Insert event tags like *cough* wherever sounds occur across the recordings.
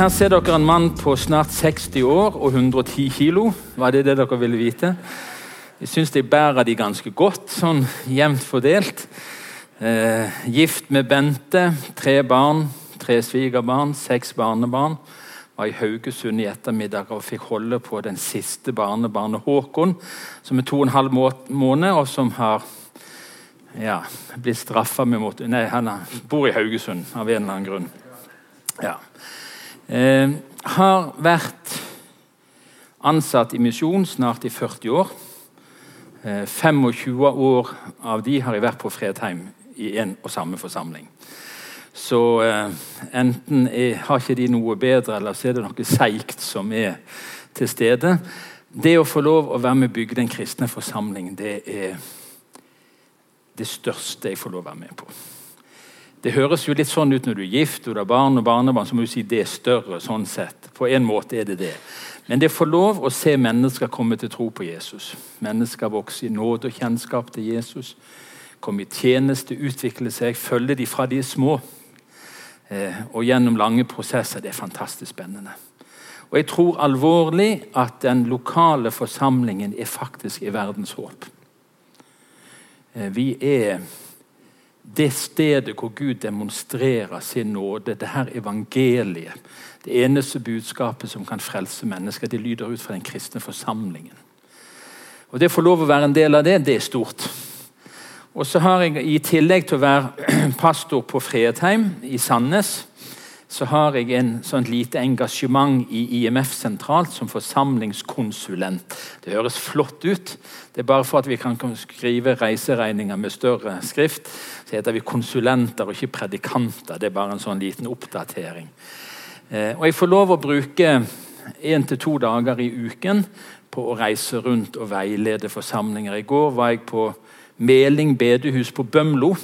Her ser dere en mann på snart 60 år og 110 kilo. Var det det dere ville vite? Jeg syns de bærer de ganske godt, sånn jevnt fordelt. Eh, gift med Bente, tre barn, tre svigerbarn, seks barnebarn. Var i Haugesund i ettermiddag og fikk holde på den siste barnebarnet Håkon, som er to og en halv måned, og som har ja, blitt straffa med måte Nei, han bor i Haugesund av en eller annen grunn. Ja. Eh, har vært ansatt i misjon snart i 40 år. Eh, 25 år av de har jeg vært på Fredheim i en og samme forsamling. Så eh, enten er, har ikke de noe bedre, eller så er det noe seigt som er til stede. Det å få lov å være med og bygge den kristne forsamling, det er det største jeg får lov å være med på. Det høres jo litt sånn ut når du er gift og du har barn og barnebarn. så må du si det er større. sånn sett. På en måte er det det. Men det får lov å se mennesker komme til tro på Jesus. Mennesker vokse i nåde og kjennskap til Jesus. Komme i tjeneste, utvikle seg, følge de fra de er små. Eh, og gjennom lange prosesser. Det er fantastisk spennende. Og jeg tror alvorlig at den lokale forsamlingen er faktisk i verdens håp. Eh, vi er det stedet hvor Gud demonstrerer sin nåde. Det her evangeliet. Det eneste budskapet som kan frelse mennesker. Det lyder ut fra den kristne forsamlingen. Og Det å få lov å være en del av det, det er stort. Og så har jeg, I tillegg til å være *clears throat* pastor på Fredheim i Sandnes, så har jeg en sånn lite engasjement i IMF sentralt som forsamlingskonsulent. Det høres flott ut. Det er bare for at vi kan skrive reiseregninger med større skrift. Så heter vi konsulenter og ikke predikanter. Det er bare en sånn liten oppdatering. Eh, og Jeg får lov å bruke én til to dager i uken på å reise rundt og veilede forsamlinger. I går var jeg på Meling bedehus på Bømlo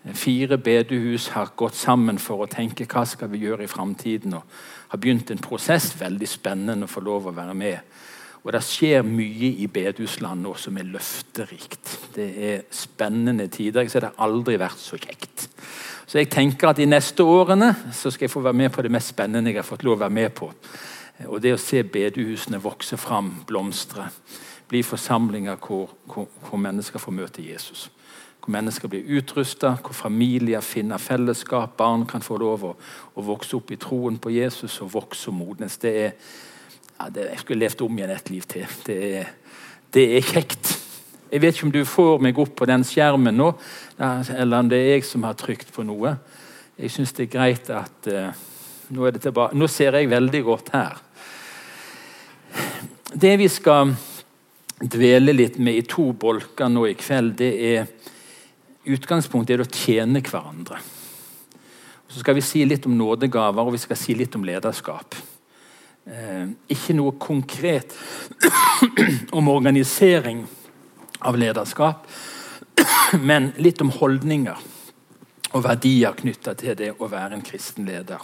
Fire bedehus har gått sammen for å tenke hva skal vi gjøre i framtiden. Og har begynt en prosess. Veldig spennende å få lov å være med. Og Det skjer mye i bedehusland nå som er løfterikt. Det er spennende tider. Så det har aldri vært så kjekt. Så jeg tenker at De neste årene så skal jeg få være med på det mest spennende jeg har fått lov å være med på. Og Det å se bedehusene vokse fram, blomstre, bli forsamlinger hvor, hvor, hvor mennesker får møte Jesus mennesker blir utrusta, hvor familier finner fellesskap, barn kan få lov å, å, vokse opp i troen på Jesus og vokse og modnes. Det er, ja, det, jeg skulle levd om igjen et liv til. Det er, det er, kjekt. Jeg vet ikke om du får meg opp på den skjermen nå, eller om det er jeg som har trykt på noe. Jeg syns det er greit at uh, nå, er det nå ser jeg veldig godt her. Det vi skal dvele litt med i to bolker nå i kveld, det er utgangspunktet er å tjene hverandre. Så skal vi si litt om nådegaver og vi skal si litt om lederskap. Eh, ikke noe konkret *clears throat* om organisering av lederskap, *clears throat* men litt om holdninger og verdier knytta til det å være en kristen leder.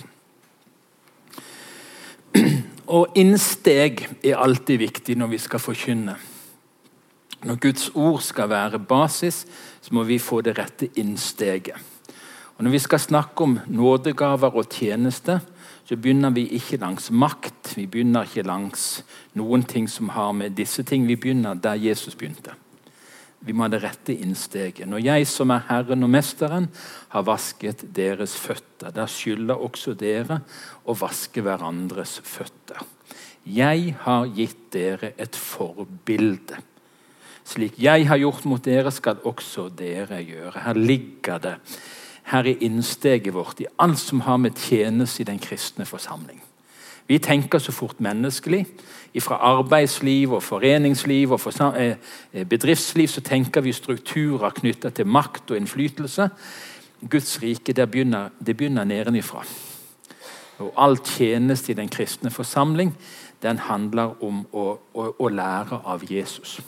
*clears throat* Og innsteg er alltid viktig når vi skal forkynne. Når Guds ord skal være basis, så må vi få det rette innsteget. Og Når vi skal snakke om nådegaver og tjeneste, så begynner vi ikke langs makt. Vi begynner ikke langs noen ting som har med disse ting. Vi begynner der Jesus begynte. Vi må ha det rette innsteget. Når jeg som er Herren og Mesteren, har vasket deres føtter, da skylder også dere å vaske hverandres føtter. Jeg har gitt dere et forbilde. Slik jeg har gjort mot dere, skal også dere gjøre. Her ligger det. Her er innsteget vårt i alt som har med tjeneste i den kristne forsamling. Vi tenker så fort menneskelig. Fra arbeidsliv og foreningsliv og eh, eh, bedriftsliv så tenker vi strukturer knytta til makt og innflytelse. Guds rike det begynner, det begynner nedenifra. Og all tjeneste i den kristne forsamling den handler om å, å, å lære av Jesus.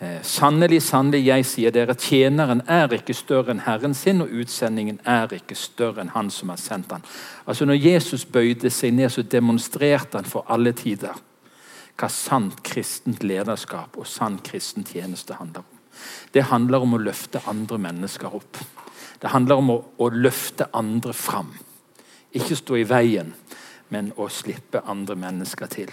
Eh, sannelig, sannelig, jeg sier dere, tjeneren er ikke større enn Herren sin, og utsendingen er ikke større enn Han som har sendt han. Altså Når Jesus bøyde seg ned, så demonstrerte han for alle tider hva sant kristent lederskap og sann kristen tjeneste handler om. Det handler om å løfte andre mennesker opp. Det handler om å, å løfte andre fram. Ikke stå i veien, men å slippe andre mennesker til.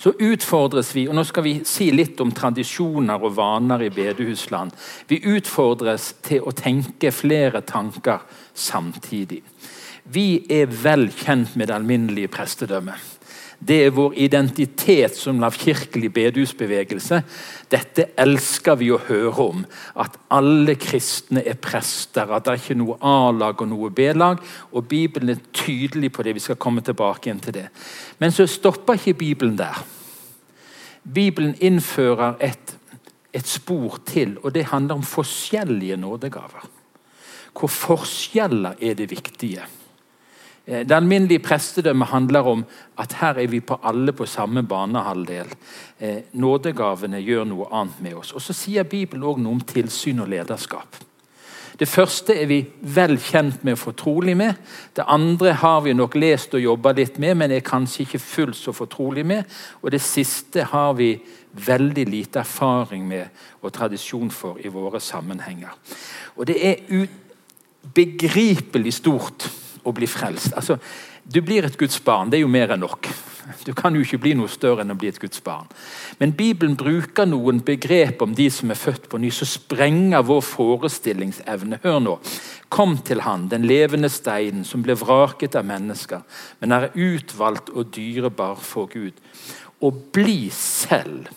Så utfordres vi, og nå skal vi si litt om tradisjoner og vaner i bedehusland. Vi utfordres til å tenke flere tanker samtidig. Vi er vel kjent med det alminnelige prestedømmet. Det er vår identitet som lavkirkelig bedehusbevegelse. Dette elsker vi å høre om. At alle kristne er prester. At det er ikke noe A-lag og noe B-lag. Og Bibelen er tydelig på det. Vi skal komme tilbake igjen til det. Men så stopper ikke Bibelen der. Bibelen innfører et, et spor til, og det handler om forskjellige nådegaver. Hvor forskjeller er det viktige. Eh, det alminnelige prestedømmet handler om at her er vi på alle på samme banehalvdel. Eh, nådegavene gjør noe annet med oss. Og Så sier Bibelen òg noe om tilsyn og lederskap. Det første er vi vel kjent med og fortrolig med. Det andre har vi nok lest og jobba litt med, men er kanskje ikke fullt så fortrolig med. Og det siste har vi veldig lite erfaring med og tradisjon for i våre sammenhenger. Og det er ubegripelig stort å bli frelst. Altså, du blir et Guds barn. Det er jo mer enn nok. Du kan jo ikke bli noe større enn å bli et Guds barn. Men Bibelen bruker noen begrep om de som er født på ny, som sprenger vår forestillingsevne. Hør nå. Kom til Han, den levende steinen som ble vraket av mennesker, men er utvalgt og dyrebar for Gud. Og bli selv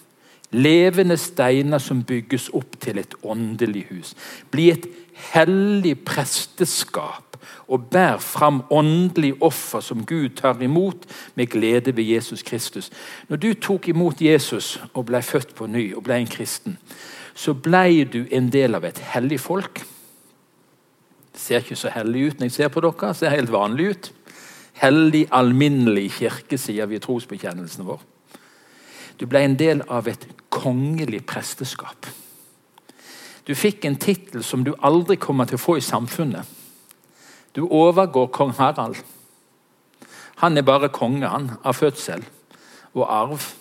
levende steiner som bygges opp til et åndelig hus. Bli et hellig presteskap og bær fram åndelig offer som Gud tar imot med glede ved Jesus Kristus. Når du tok imot Jesus og ble født på ny og ble en kristen, så ble du en del av et hellig folk. Det ser ikke så hellig ut når jeg ser på dere. Det ser helt vanlig ut. Hellig, alminnelig kirke, sier vi i trosbekjennelsen vår. Du ble en del av et kongelig presteskap. Du fikk en tittel som du aldri kommer til å få i samfunnet. Du overgår kong Harald. Han er bare konge av fødsel og arv.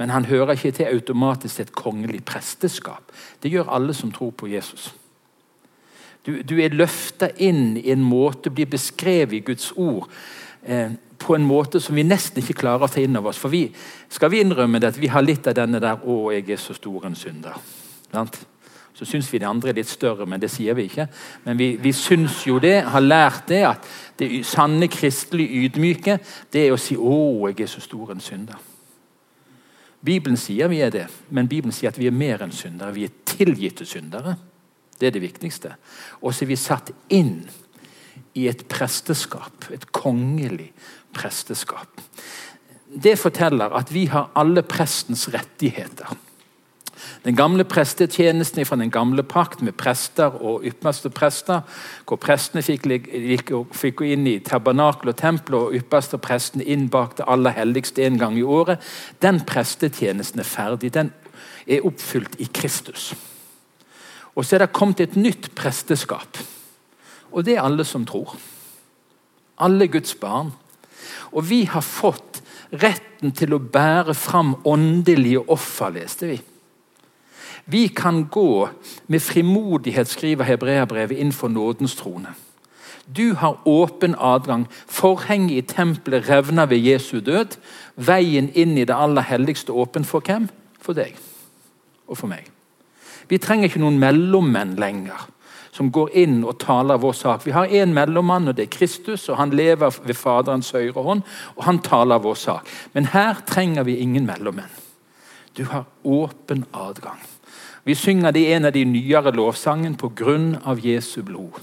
Men han hører ikke til automatisk et kongelig presteskap. Det gjør alle som tror på Jesus. Du, du er løfta inn i en måte, blir beskrevet i Guds ord eh, på en måte som vi nesten ikke klarer å ta inn over oss. For vi, skal vi innrømme det at vi har litt av denne der 'Å, jeg er så stor en synder'. Sant? Så syns vi de andre er litt større, men det sier vi ikke. Men vi, vi syns jo det, har lært det, at det sanne kristelig ydmyke, det er å si 'Å, jeg er så stor en synder'. Bibelen sier vi er det, men Bibelen sier at vi er mer enn syndere. Vi er tilgitte syndere. Det er det viktigste. Og så er vi satt inn i et presteskap, et kongelig presteskap. Det forteller at vi har alle prestens rettigheter. Den gamle prestetjenesten fra den gamle pakt med prester og ypperste prester, hvor prestene fikk, fikk, gå inn i tabernakel og tempel og ypperste prestene inn bak det aller helligste en gang i året, den prestetjenesten er ferdig. Den er oppfylt i Kristus. Og så er det kommet et nytt presteskap. Og det er alle som tror. Alle Guds barn. Og vi har fått retten til å bære fram åndelige offer, leste vi. Vi kan gå med frimodighet, skriver Hebreabrevet, innenfor nådens trone. Du har åpen adgang. Forhenget i tempelet revner ved Jesu død. Veien inn i det aller helligste åpen for hvem? For deg og for meg. Vi trenger ikke noen mellommenn lenger som går inn og taler vår sak. Vi har én mellommann, og det er Kristus, og han lever ved Faderens høyre hånd, og han taler vår sak. Men her trenger vi ingen mellommenn. Du har åpen adgang. Vi synger det i en av de nyere lovsangene. På grunn av Jesu blod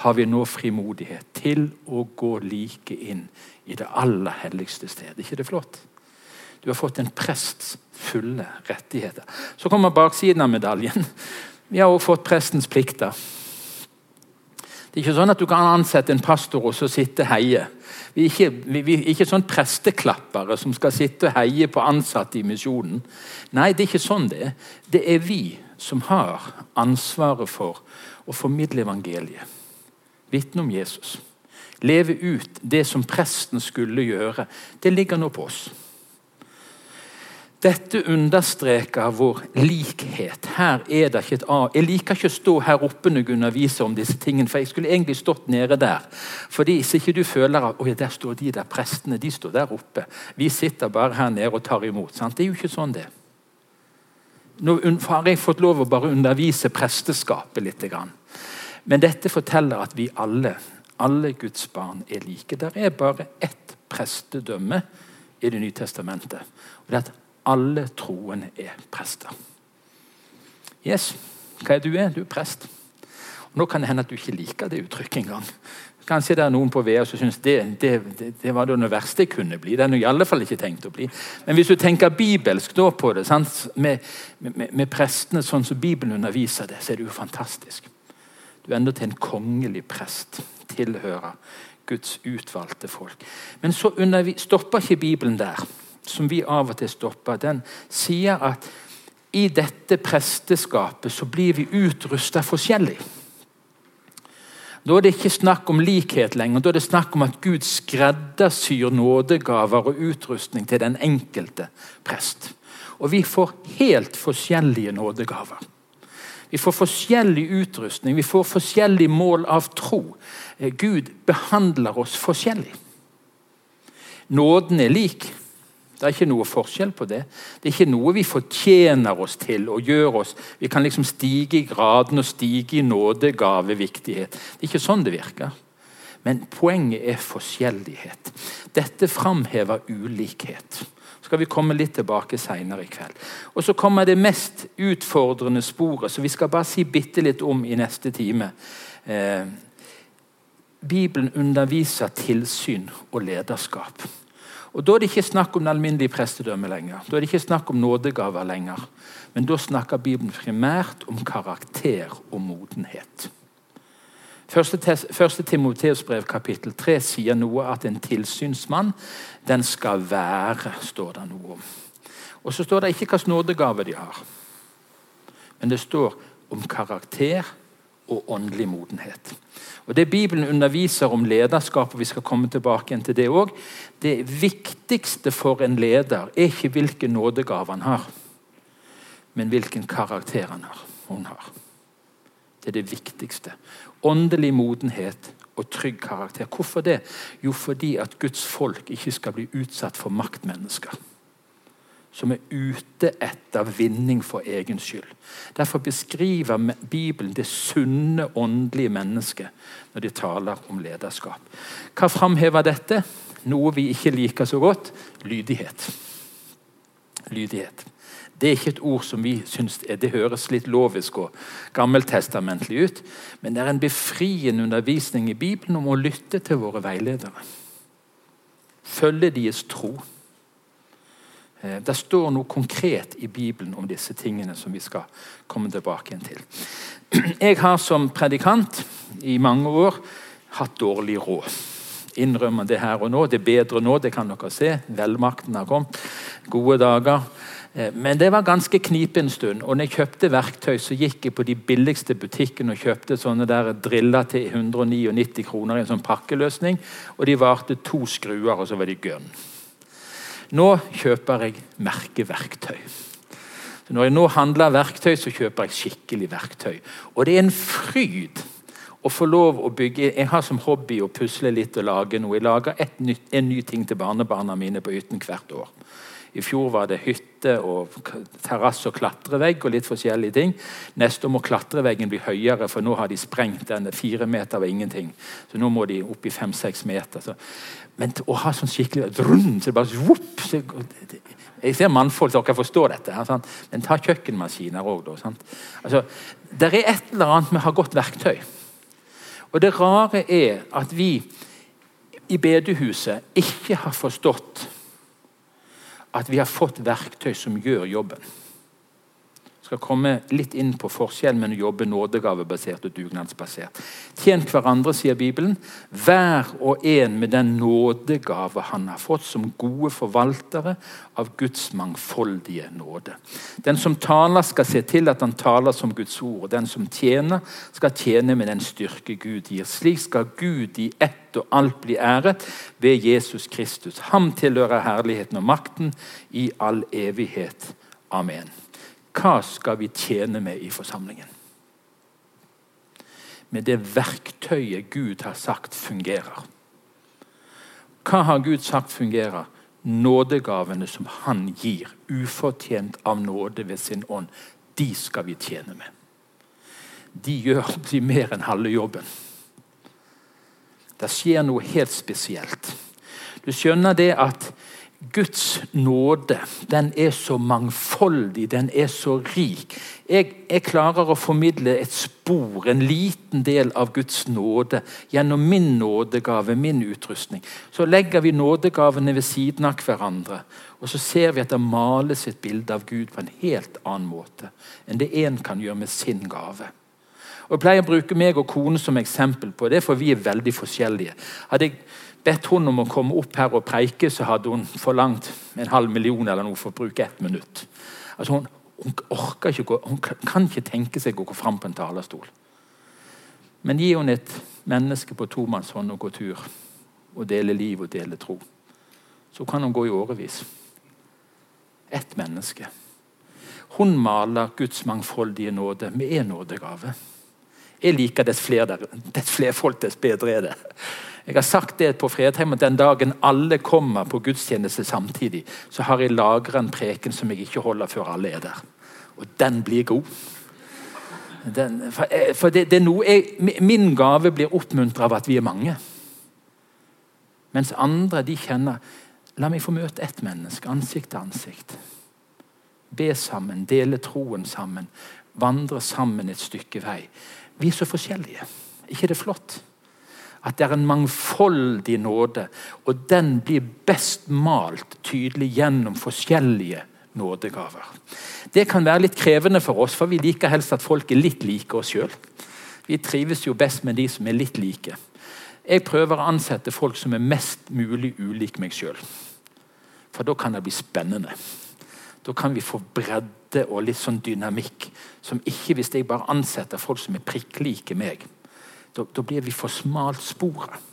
har vi nå frimodighet til å gå like inn i det aller helligste sted. ikke det flott? Du har fått en prests fulle rettigheter. Så kommer baksiden av medaljen. Vi har også fått prestens plikter. Det er ikke sånn at du kan ansette en pastor og så sitte heie. Vi er ikke, vi, vi er ikke sånn presteklappere som skal sitte og heie på ansatte i misjonen. Nei, det er ikke sånn det er. Det er vi som har ansvaret for å formidle evangeliet. Vitne om Jesus. Leve ut det som presten skulle gjøre. Det ligger nå på oss. Dette understreker vår likhet. Her er det ikke et A. Jeg liker ikke å stå her oppe når jeg underviser om disse tingene, for jeg skulle egentlig stått nede der. Fordi Hvis ikke du føler at ja, der står de der prestene, de står der oppe. Vi sitter bare her nede og tar imot. Sant? Det er jo ikke sånn det Nå har jeg fått lov å bare undervise presteskapet litt. Men dette forteller at vi alle, alle Guds barn, er like. Der er bare ett prestedømme i Det nye testamentet. Og det er at alle troende er prester. Yes, hva er du? er? Du er prest. Og nå kan det hende at du ikke liker det uttrykket engang. Kanskje det er noen på VEA som syns det, det, det, det, var det verste jeg kunne bli. Det er i alle fall ikke tenkt å bli. Men hvis du tenker bibelsk da på det, med, med, med, prestene sånn som Bibelen underviser det, så er det jo fantastisk. Du er endatil en kongelig prest. Tilhører Guds utvalgte folk. Men så stopper ikke Bibelen der som vi av og til stopper, den sier at i dette presteskapet så blir vi utrusta forskjellig. Da er det ikke snakk om likhet lenger. Da er det snakk om at Gud skreddersyr nådegaver og utrustning til den enkelte prest. Og vi får helt forskjellige nådegaver. Vi får forskjellig utrustning, vi får forskjellig mål av tro. Eh, Gud behandler oss forskjellig. Nåden er lik, det er ikke noe forskjell på det. Det er ikke noe vi fortjener oss til og gjør oss. Vi kan liksom stige i graden og stige i nådegaveviktighet. Det er ikke sånn det virker. Men poenget er forskjellighet. Dette framhever ulikhet. Så skal vi komme litt tilbake senere i kveld. Og Så kommer det mest utfordrende sporet, så vi skal bare si bitte litt om i neste time. Eh, Bibelen underviser tilsyn og lederskap. Og Da er det ikke snakk om det alminnelige prestedømmet lenger. Da er det ikke snakk om nådegaver lenger. Men da snakker Bibelen primært om karakter og modenhet. Første Timoteus brev kapittel 3 sier noe at en tilsynsmann den skal være, står det noe om. Og Så står det ikke hvilken nådegave de har, men det står om karakter og åndelig modenhet. Og Det Bibelen underviser om lederskap, og vi skal komme tilbake til det også, det viktigste for en leder er ikke hvilken nådegave han har, men hvilken karakter han har. Hun har. Det er det viktigste. Åndelig modenhet og trygg karakter. Hvorfor det? Jo, fordi at Guds folk ikke skal bli utsatt for maktmennesker som er ute etter vinning for egen skyld. Derfor beskriver Bibelen det sunne, åndelige mennesket når de taler om lederskap. Hva framhever dette? Noe vi ikke liker så godt lydighet. Lydighet. Det er ikke et ord som vi syns det høres litt lovisk og gammeltestamentlig ut, men det er en befriende undervisning i Bibelen om å lytte til våre veiledere. Følge deres tro. Eh, det står noe konkret i Bibelen om disse tingene som vi skal komme tilbake til. *clears throat* Jeg har som predikant i mange år hatt dårlig råd. Innrømmer det her og nå. Det er bedre nå, det kan dere se. Velmakten har kommet. Gode dager. Eh, men det var ganske knipe en stund. Og når jeg kjøpte verktøy, så gikk jeg på de billigste butikkene og kjøpte sånne der driller til 199 kroner i en sånn pakkeløsning. Og de varte to skruer, og så var de gønn. Nå kjøper jeg merkeverktøy. Så når jeg nå handler verktøy, så kjøper jeg skikkelig verktøy. Og det er en fryd å få lov å bygge Jeg har som hobby å pusle litt og lage noe. Jeg lager nytt, en ny ting til barnebarna mine på Yten hvert år. I fjor var det hytte og terrasse og klatrevegg og litt forskjellige ting. Neste år må klatreveggen bli høyere, for nå har de sprengt den. Fire meter var ingenting. Så nå må de opp i fem-seks meter. Så. Men å ha sånn skikkelig drun, så det bare whoop, så, Jeg ser mannfolk, dere forstår dette. Her, sant? Men ta kjøkkenmaskiner òg, da. Sant? Altså, det er et eller annet med å ha godt verktøy. Og det rare er at vi i bedehuset ikke har forstått at vi har fått verktøy som gjør jobben. Skal komme litt inn på forskjellen mellom å jobbe nådegavebasert og dugnadsbasert. Tjen hverandre, sier Bibelen. Hver og en med den nådegave han har fått som gode forvaltere av Guds mangfoldige nåde. Den som taler, skal se til at han taler som Guds ord. Den som tjener, skal tjene med den styrke Gud gir. Slik skal Gud i ett og alt bli æret ved Jesus Kristus. Ham tilhører herligheten og makten i all evighet. Amen. Hva skal vi tjene med i forsamlingen? Med det verktøyet Gud har sagt fungerer. Hva har Gud sagt fungerer? Nådegavene som Han gir, ufortjent av nåde ved sin ånd. De skal vi tjene med. De gjør de mer enn halve jobben. Det skjer noe helt spesielt. Du skjønner det at Guds nåde den er så mangfoldig, den er så rik. Jeg, jeg, klarer å formidle et spor, en liten del av Guds nåde, gjennom min nådegave, min utrustning. Så legger vi nådegavene ved siden av hverandre, og så ser vi at det males et bilde av Gud på en helt annen måte enn det én kan gjøre med sin gave. Og Jeg pleier å bruke meg og kone som eksempel på det, for vi er veldig forskjellige. Hadde jeg bedt hun om å komme opp her og preike, så hadde hun forlangt en halv million eller noe for å bruke ett minutt. Altså hun, hun, ikke hun kan ikke tenke seg å gå fram på en talerstol. Men gi hun et menneske på tomannshånd og gå tur, og dele liv og dele tro, så kan hun gå i årevis. Ett menneske. Hun maler Guds mangfoldige nåde med én nådegave. Jeg liker dess flere, dess flere folk, dess bedre er det. Jeg har sagt det på Fredheim at den dagen alle kommer på gudstjeneste samtidig, så har jeg lagra en preken som jeg ikke holder før alle er der. Og den blir god. Den, for, eh, for det, det, er noe jeg, Min gave blir oppmuntra av at vi er mange. Mens andre de kjenner La meg få møte ett menneske, ansikt til ansikt. Be sammen, dele troen sammen, vandre sammen et stykke vei. Vi er så forskjellige. ikke det flott? At det er en mangfoldig nåde, og den blir best malt tydelig gjennom forskjellige nådegaver. Det kan være litt krevende for oss, for vi liker helst at folk er litt like oss sjøl. Vi trives jo best med de som er litt like. Jeg prøver å ansette folk som er mest mulig ulik meg sjøl. For da kan det bli spennende. Da kan vi få bredde og litt sånn dynamikk som ikke hvis jeg bare ansetter folk som er prikk like meg. Da, da blir vi for smalt sporet.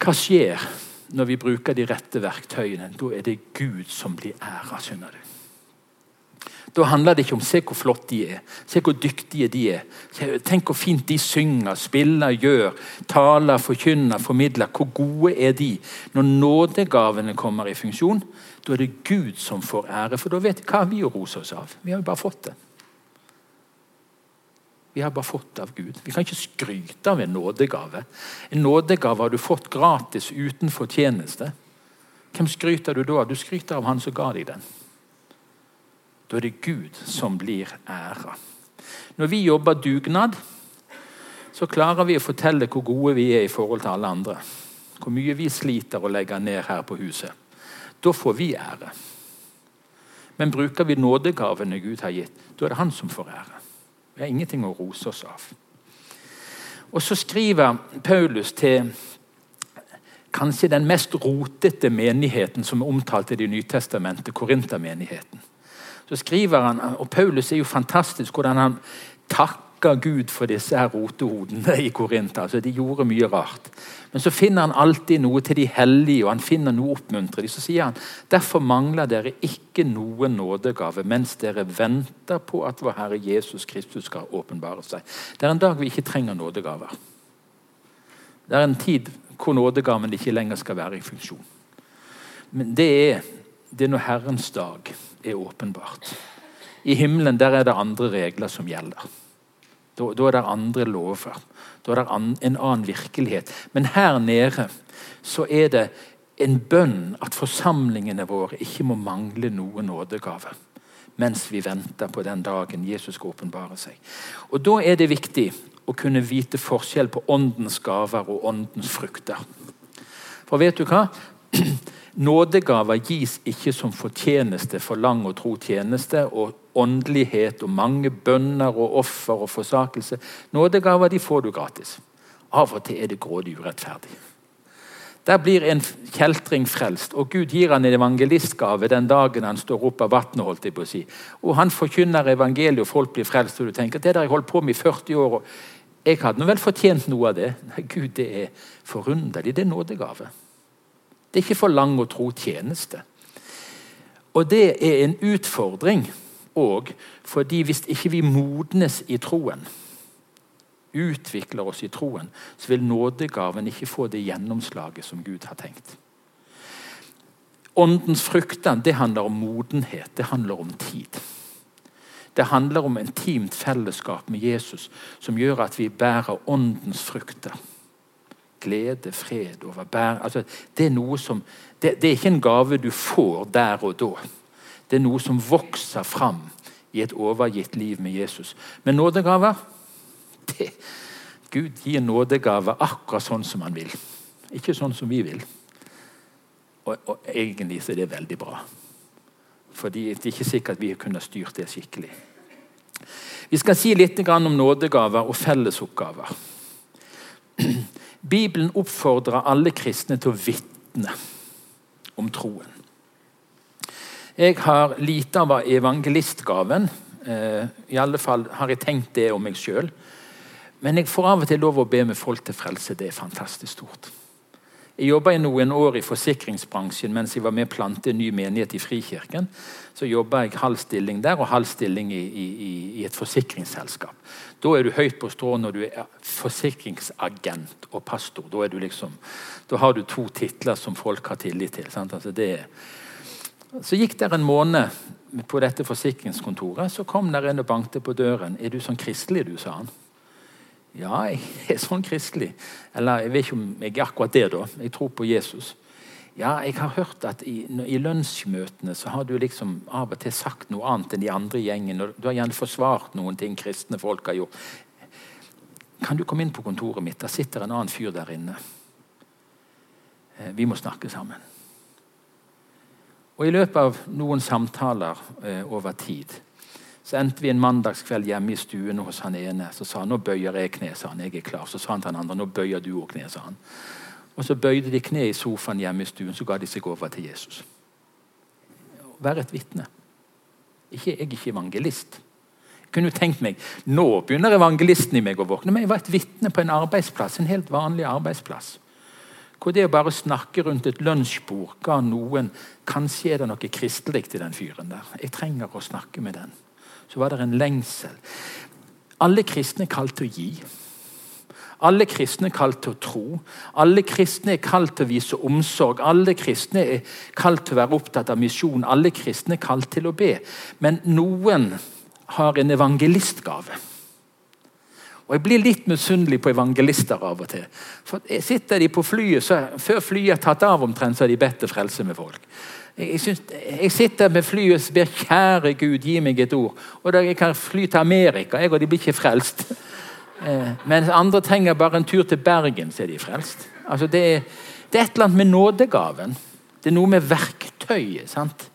Hva skjer når vi bruker de rette verktøyene? Da er det Gud som blir æra. skjønner du. Da handler det ikke om se hvor flott de er, se hvor dyktige de er. Tenk hvor fint de synger, spiller, gjør, taler, forkynner, formidler. Hvor gode er de? Når nådegavene kommer i funksjon, da er det Gud som får ære. For da vet vi hva vi roser oss av. Vi har jo bare fått det. Vi har bare fått det av Gud. Vi kan ikke skryte av en nådegave. En nådegave har du fått gratis uten fortjeneste. Hvem skryter du da av? Du skryter av han som ga deg den. Da er det Gud som blir æra. Når vi jobber dugnad, så klarer vi å fortelle hvor gode vi er i forhold til alle andre. Hvor mye vi sliter å legge ned her på huset. Da får vi ære. Men bruker vi nådegavene Gud har gitt, da er det han som får ære. Vi har ingenting å rose oss av. Og Så skriver Paulus til kanskje den mest rotete menigheten som er omtalt i Det nye testamentet, Korintermenigheten. Så skriver han, og Paulus er jo fantastisk hvordan han takker Gud for disse her rotehodene i Korint. Altså, de gjorde mye rart. Men så finner han alltid noe til de hellige, og han finner noe oppmuntrende. Så sier han derfor mangler dere ikke noen nådegave mens dere venter på at vår Herre Jesus Kristus skal åpenbare seg. Det er en dag vi ikke trenger nådegaver. Det er en tid hvor nådegaven ikke lenger skal være i funksjon. Men det er, det er når Herrens dag er åpenbart. I himmelen der er det andre regler som gjelder. Da, da er det andre lover. Da er det en annen virkelighet. Men her nede så er det en bønn at forsamlingene våre ikke må mangle noen nådegave mens vi venter på den dagen Jesus skal åpenbare seg. Og Da er det viktig å kunne vite forskjell på åndens gaver og åndens frukter. For vet du hva? *clears throat* Nådegaver gis ikke som fortjeneste for lang og tro tjeneste og åndelighet og mange bønner og offer og forsakelse. Nådegaver de får du gratis. Av og til er det grådig urettferdig. Der blir en kjeltring frelst, og Gud gir han en evangelistgave den dagen han står opp av vannet. holdt jeg på å si. Og Han forkynner evangeliet, og folk blir frelst. Og du tenker det der jeg holdt på med i 40 år, og jeg hadde vel fortjent noe av det. Nei, Gud, det er forunderlig. Det er nådegave. Det er ikke for lang å tro tjeneste. Og det er en utfordring òg, fordi hvis ikke vi modnes i troen, utvikler oss i troen, så vil nådegaven ikke få det gjennomslaget som Gud har tenkt. Åndens frukter det handler om modenhet, det handler om tid. Det handler om intimt fellesskap med Jesus som gjør at vi bærer åndens frukter glede, fred, overbær altså, det, er noe som, det, det, er ikke en gave du får der og da. Det er noe som vokser fram i et overgitt liv med Jesus. Men nådegaver det, Gud gir nådegaver akkurat sånn som han vil. Ikke sånn som vi vil. Og, og egentlig så er det veldig bra. Fordi det er ikke sikkert vi kunne styrt det skikkelig. Vi skal si litt om nådegaver og fellesoppgaver. Bibelen oppfordrer alle kristne til å vitne om troen. Jeg har lite av evangelistgaven. Eh, I alle fall har jeg tenkt det om meg sjøl. Men jeg får av og til lov å be med folk til frelse. Det er fantastisk stort. Jeg jobba noen år i forsikringsbransjen mens jeg var med å plante en ny menighet i Frikirken. Så jobba jeg halv stilling der og halv stilling i, i, i, et forsikringsselskap. Da er du høyt på strå når du er forsikringsagent og pastor. Da, liksom, da har du to titler som folk har tillit til. Altså det, så gikk det en måned på dette forsikringskontoret. Så kom der en og bankte på døren. 'Er du sånn kristelig, du?' sa han. Ja, jeg er sånn kristelig. Eller jeg vet ikke om jeg er akkurat det, da. Jeg tror på Jesus. Ja, jeg har hørt at i, i lunsjmøtene så har du liksom av og til sagt noe annet enn de andre i gjengen. og Du har gjerne forsvart noen ting kristne folk har gjort. Kan du komme inn på kontoret mitt? Der sitter en annen fyr der inne. Eh, vi må snakke sammen. Og I løpet av noen samtaler eh, over tid så endte vi en mandagskveld hjemme i stuen hos han ene. Så sa han nå bøyer jeg kne. sa han, jeg er klar. Så sa han til han andre nå bøyer du òg kne. sa han. Og Så bøyde de kne i sofaen hjemme i stuen, så ga de seg over til Jesus. Vær et vitne. Ikke, jeg er ikke evangelist. Jeg kunne jo tenkt meg, Nå begynner evangelisten i meg å våkne. Men jeg var et vitne på en arbeidsplass, en helt vanlig arbeidsplass. Hvor det å bare snakke rundt et lunsjbord ga noen Kanskje er det noe kristelig i den fyren der. Jeg trenger å snakke med den så var det en lengsel. Alle kristne er kalt til å gi. Alle kristne er kalt til å tro. Alle kristne er kalt til å vise omsorg. Alle kristne er kalt til å være opptatt av misjon. Alle kristne er kalt til å be. Men noen har en evangelistgave. Og Jeg blir litt misunnelig på evangelister av og til. For Sitter de på flyet, så Før flyet er tatt av, omtrent, så har de bedt til frelse med folk. Jeg, synes, jeg, sitter med flyet og ber kjære Gud, gi meg et ord. Og da Jeg kan fly til Amerika, jeg, og de blir ikke frelst. *laughs* Eh, mens andre trenger bare en tur til Bergen, så er de frelst. Altså det, det er et eller annet med nådegaven. Det er noe med verktøyet. sant?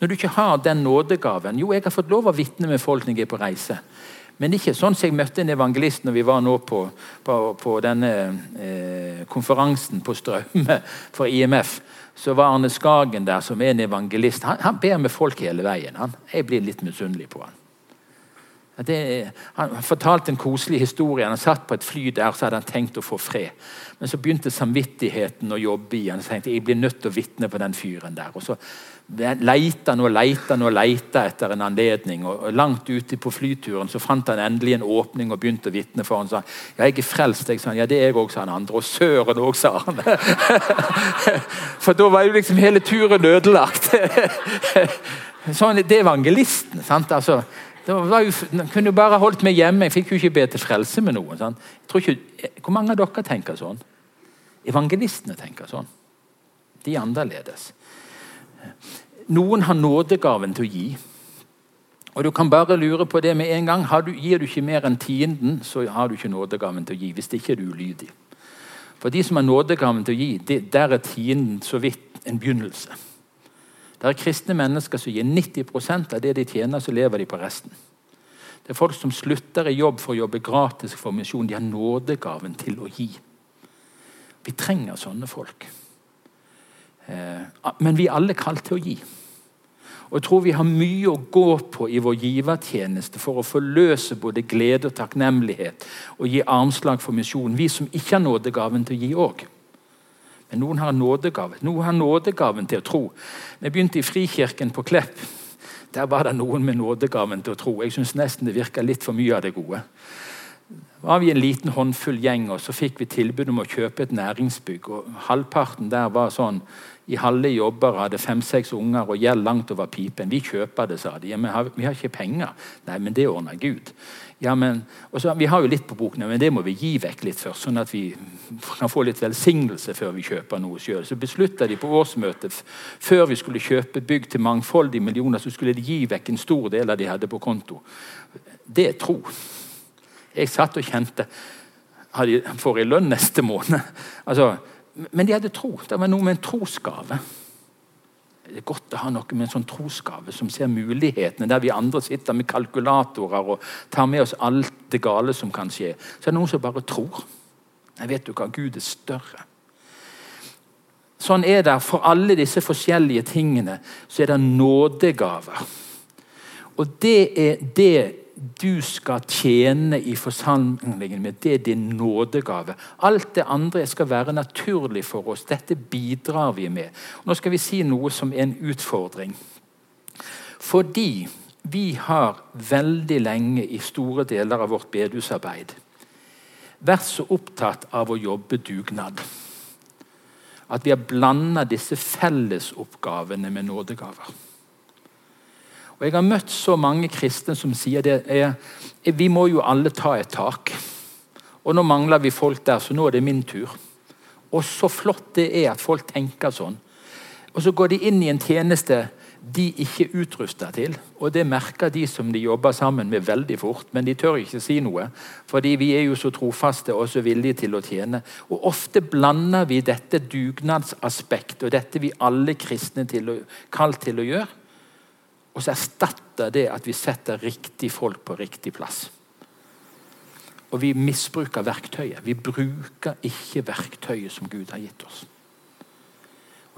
Når du ikke har den nådegaven Jo, jeg har fått lov å vitne med folk når jeg er på reise. Men ikke sånn som jeg møtte en evangelist når vi var nå på, på, på denne eh, konferansen på Straume for IMF så var Arne Skagen der som er en evangelist. Han, han ber med folk hele veien. Han. Jeg blir litt misunnelig på han. Det, han fortalte en koselig historie. Han satt på et fly der så hadde han tenkt å få fred. Men så begynte samvittigheten å jobbe i han. Tenkte jeg blir nødt til å vitne på den fyren der. Og så leita han og leita han og leita etter en anledning. Og, Langt ute på flyturen så fant han endelig en åpning og begynte å vitne for han sa ja, jeg er frelst. Jeg sa ja, det er jeg òg, sa han andre. Og søren òg, sa han. *laughs* for da var jo liksom hele turen ødelagt. *laughs* sånn, det er evangelisten. sant, altså jo, kunne jo bare holdt meg hjemme. Jeg fikk jo ikke be til frelse med noen. Sant? Ikke, hvor mange av dere tenker sånn? Evangelistene tenker sånn. De er annerledes. Noen har nådegaven til å gi. Og Du kan bare lure på det med en gang. Du, gir du ikke mer enn tienden, så har du ikke nådegaven til å gi. Hvis det ikke er du ulydig. For de som har nådegaven til å gi, det, der er tienden så vidt en begynnelse. Det er kristne mennesker som gir 90% av det de tjener, så lever de på resten. Det er folk som slutter i jobb for å jobbe gratis for misjon. De har nådegaven til å gi. Vi trenger sånne folk. Eh, men vi er alle kalt til å gi. Og jeg tror vi har mye å gå på i vår givertjeneste for å forløse både glede og takknemlighet og gi armslag for misjonen. Vi som ikke har nådegaven til å gi òg. Men noen har nådegave. Noen har nådegaven til å tro. Vi begynte i Frikirken på Klepp, der var det noen med nådegaven til å tro. Jeg syns nesten det virka litt for mye av det gode. Var vi en liten håndfull gjeng, og så fikk vi tilbud om å kjøpe et næringsbygg. og Halvparten der var sånn i halve jobber, hadde fem-seks unger og gjeld langt over pipen. Vi kjøper det, sa de. Ja, men vi har ikke penger. Nei, men det ordner Gud. Ja, men, så, vi har jo litt på boken, men det må vi gi vekk litt først, sånn at vi kan få litt velsignelse før vi kjøper noe sjøl. Så beslutta de på årsmøtet før vi skulle kjøpe bygg til mangfoldige millioner, så skulle de gi vekk en stor del av de hadde på konto. Det er tro. Jeg satt og kjente Får jeg lønn neste måned? Altså, men de hadde tro. Det var noe med en trosgave. Det er godt å ha noe med en sånn trosgave som ser mulighetene, der vi andre sitter med kalkulatorer og tar med oss alt det gale som kan skje. Så er det noen som bare tror. Jeg vet jo hva, Gud er større. Sånn er det for alle disse forskjellige tingene. Så er det nådegaver. Og det er det du skal tjene i forsamlingen med, det din nådegave. Alt det andre skal være naturlig for oss. Dette bidrar vi med. Nå skal vi si noe som er en utfordring. Fordi vi har veldig lenge i store deler av vårt bedehusarbeid vært så opptatt av å jobbe dugnad at vi har blanda disse fellesoppgavene med nådegaver. Og Jeg har møtt så mange kristne som sier det er, vi må jo alle ta et tak. Og nå mangler vi folk der, så nå er det min tur. Og så flott det er at folk tenker sånn. Og så går de inn i en tjeneste de ikke er utrusta til. Og det merker de som de jobber sammen med veldig fort, men de tør ikke si noe. Fordi vi er jo så trofaste og så villige til å tjene. Og ofte blander vi dette dugnadsaspektet og dette vi alle kristne er kalt til å gjøre, og så erstatter det at vi setter riktig folk på riktig plass. Og vi misbruker verktøyet. Vi bruker ikke verktøyet som Gud har gitt oss.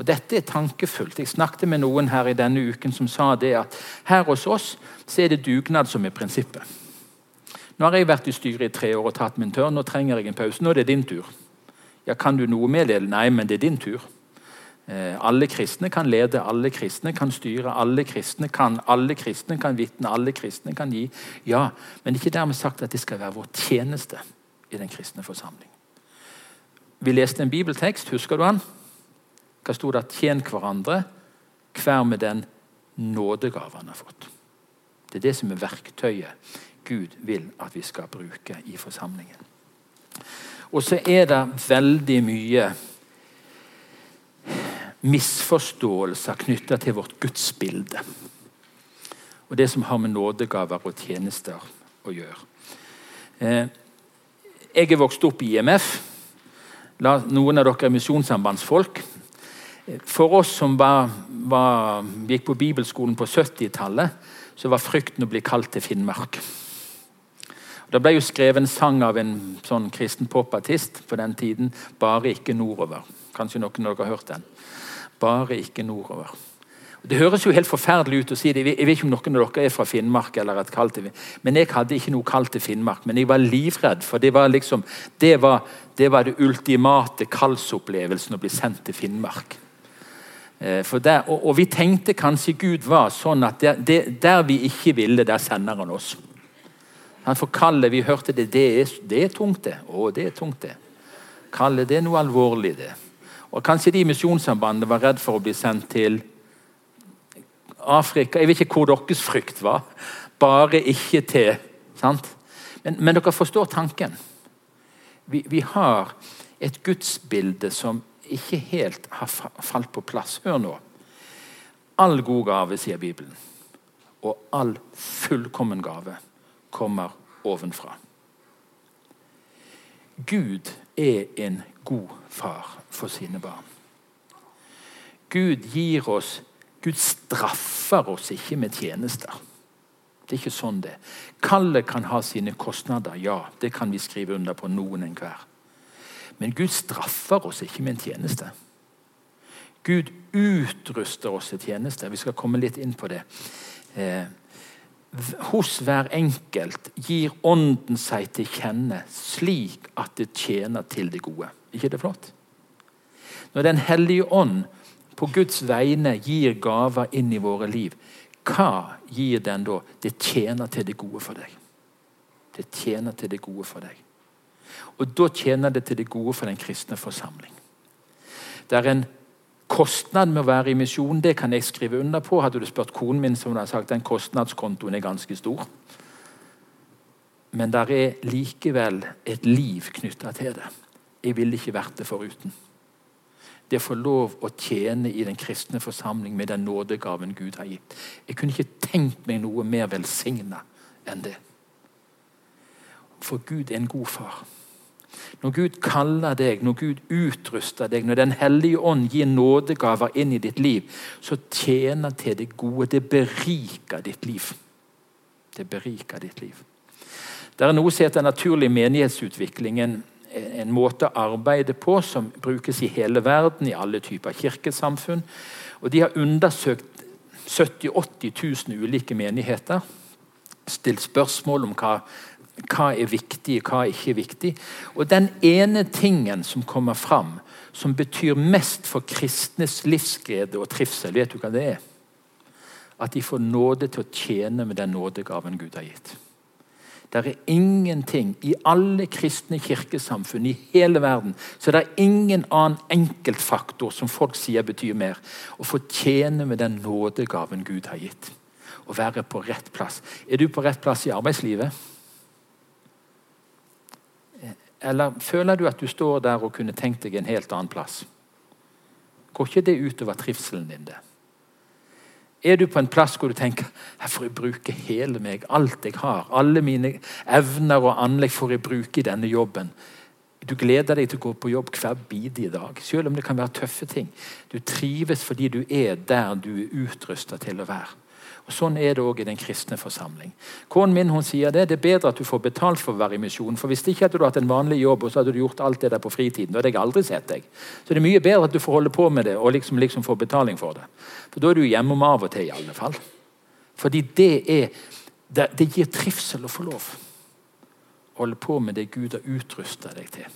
Og Dette er tankefullt. Jeg snakket med noen her i denne uken som sa det at her hos oss så er det dugnad som er prinsippet. Nå har jeg vært i styret i tre år og tatt min tørn. Nå trenger jeg en pause. Nå er det din tur. Ja, Kan du noe med det? Nei, men det er din tur. Eh, alle kristne kan lede, alle kristne kan styre, alle kristne kan alle kristne kan vitne, alle kristne kan gi. Ja, men ikke dermed sagt at det skal være vår tjeneste i den kristne forsamling. Vi leste en bibeltekst, husker du den? Hva sto det? Tjen hverandre, hver med den nådegave han har fått. Det er det som er verktøyet Gud vil at vi skal bruke i forsamlingen. Og så er det veldig mye misforståelser knytta til vårt gudsbilde. Og det som har med nådegaver og tjenester å gjøre. Eh, jeg er vokst opp i IMF. Noen av dere er misjonssambandsfolk. For oss som var, var, gikk på bibelskolen på 70-tallet, så var frykten å bli kalt til Finnmark. Det ble jo skrevet en sang av en sånn kristen popartist på den tiden. 'Bare ikke nordover'. Kanskje noen av dere har hørt den bare ikke nordover. Det høres jo helt forferdelig ut å si det. Jeg vet ikke om noen av dere er fra Finnmark. eller et kaldt Men jeg hadde ikke noe kall til Finnmark. Men jeg var livredd, for det var liksom, det var det, var det ultimate kallsopplevelsen å bli sendt til Finnmark. Eh, der, og, og, vi tenkte kanskje Gud var sånn at der, det, der vi ikke ville, der sender han oss. Han for kallet, vi hørte det, det er, det er tungt, det. Å, det er tungt, det. Kallet, det er noe alvorlig, det. Og Kanskje de i Misjonssambandene var redd for å bli sendt til Afrika. Jeg vet ikke hvor deres frykt var. Bare ikke til sant? Men, men dere forstår tanken. Vi, vi, har et gudsbilde som ikke helt har falt på plass. Hør nå. All god gave, sier Bibelen, og all fullkommen gave kommer ovenfra. Gud er en god far for sine barn. Gud gir oss Gud straffer oss ikke med tjenester. Det er ikke sånn det Kallet kan ha sine kostnader, ja. Det kan vi skrive under på, noen enhver. Men Gud straffer oss ikke med en tjeneste. Gud utruster oss til tjeneste. Vi skal komme litt inn på det. Eh, hos hver enkelt gir Ånden seg til kjenne slik at det tjener til det gode. Ikke det flott? Når Den hellige ånd på Guds vegne gir gaver inn i våre liv, hva gir den da? Det tjener til det gode for deg. Det tjener til det gode for deg. Og da tjener det til det gode for den kristne forsamling. Det er en kostnad med å være i misjon, det kan jeg skrive under på. Hadde du spurt konen min, som har sagt den kostnadskontoen er ganske stor. Men det er likevel et liv knytta til det. Jeg ville ikke vært det foruten. Det å få lov å tjene i den kristne forsamling med den nådegaven Gud har gitt. Jeg kunne ikke tenkt meg noe mer velsigna enn det. For Gud er en god far. Når Gud kaller deg, når Gud utruster deg, når Den hellige ånd gir nådegaver inn i ditt liv, så tjener til det gode. Det beriker ditt liv. Det beriker ditt liv. Det er noe som heter naturlig menighetsutvikling. En, en måte å arbeide på som brukes i hele verden, i alle typer kirkesamfunn. Og De har undersøkt 70 000-80 000 ulike menigheter. Stilt spørsmål om hva hva er viktig, hva er ikke viktig. Og den ene tingen som kommer fram, som betyr mest for kristnes livsglede og trivsel, vet du hva det er? At de får nåde til å tjene med den nådegaven Gud har gitt. Det er ingenting i alle kristne kirkesamfunn i hele verden så det er ingen annen enkeltfaktor som folk sier betyr mer. Å fortjene med den nådegaven Gud har gitt. Å være på rett plass. Er du på rett plass i arbeidslivet? Eller føler du at du står der og kunne tenkt deg en helt annen plass? Går ikke det utover trivselen din? det? Er du på en plass hvor du tenker her får jeg bruke hele meg, alt jeg har, alle mine evner og anlegg får jeg bruke i denne jobben? Du gleder deg til å gå på jobb hver bidige dag, selv om det kan være tøffe ting. Du trives fordi du er der du er utrusta til å være. Og Sånn er det òg i den kristne forsamling. Kåren min hun sier det, det er bedre at du får betalt for å være i misjon. For Hvis ikke hadde du hatt en vanlig jobb og så hadde du gjort alt det der på fritiden, da hadde jeg aldri sett deg. Så det er mye bedre at du får holde på med det og liksom, liksom få betaling for det. For Da er du hjemme om av og til, i alle fall. Fordi det, er, det, det gir trivsel å få lov. Holde på med det Gud har utrusta deg til.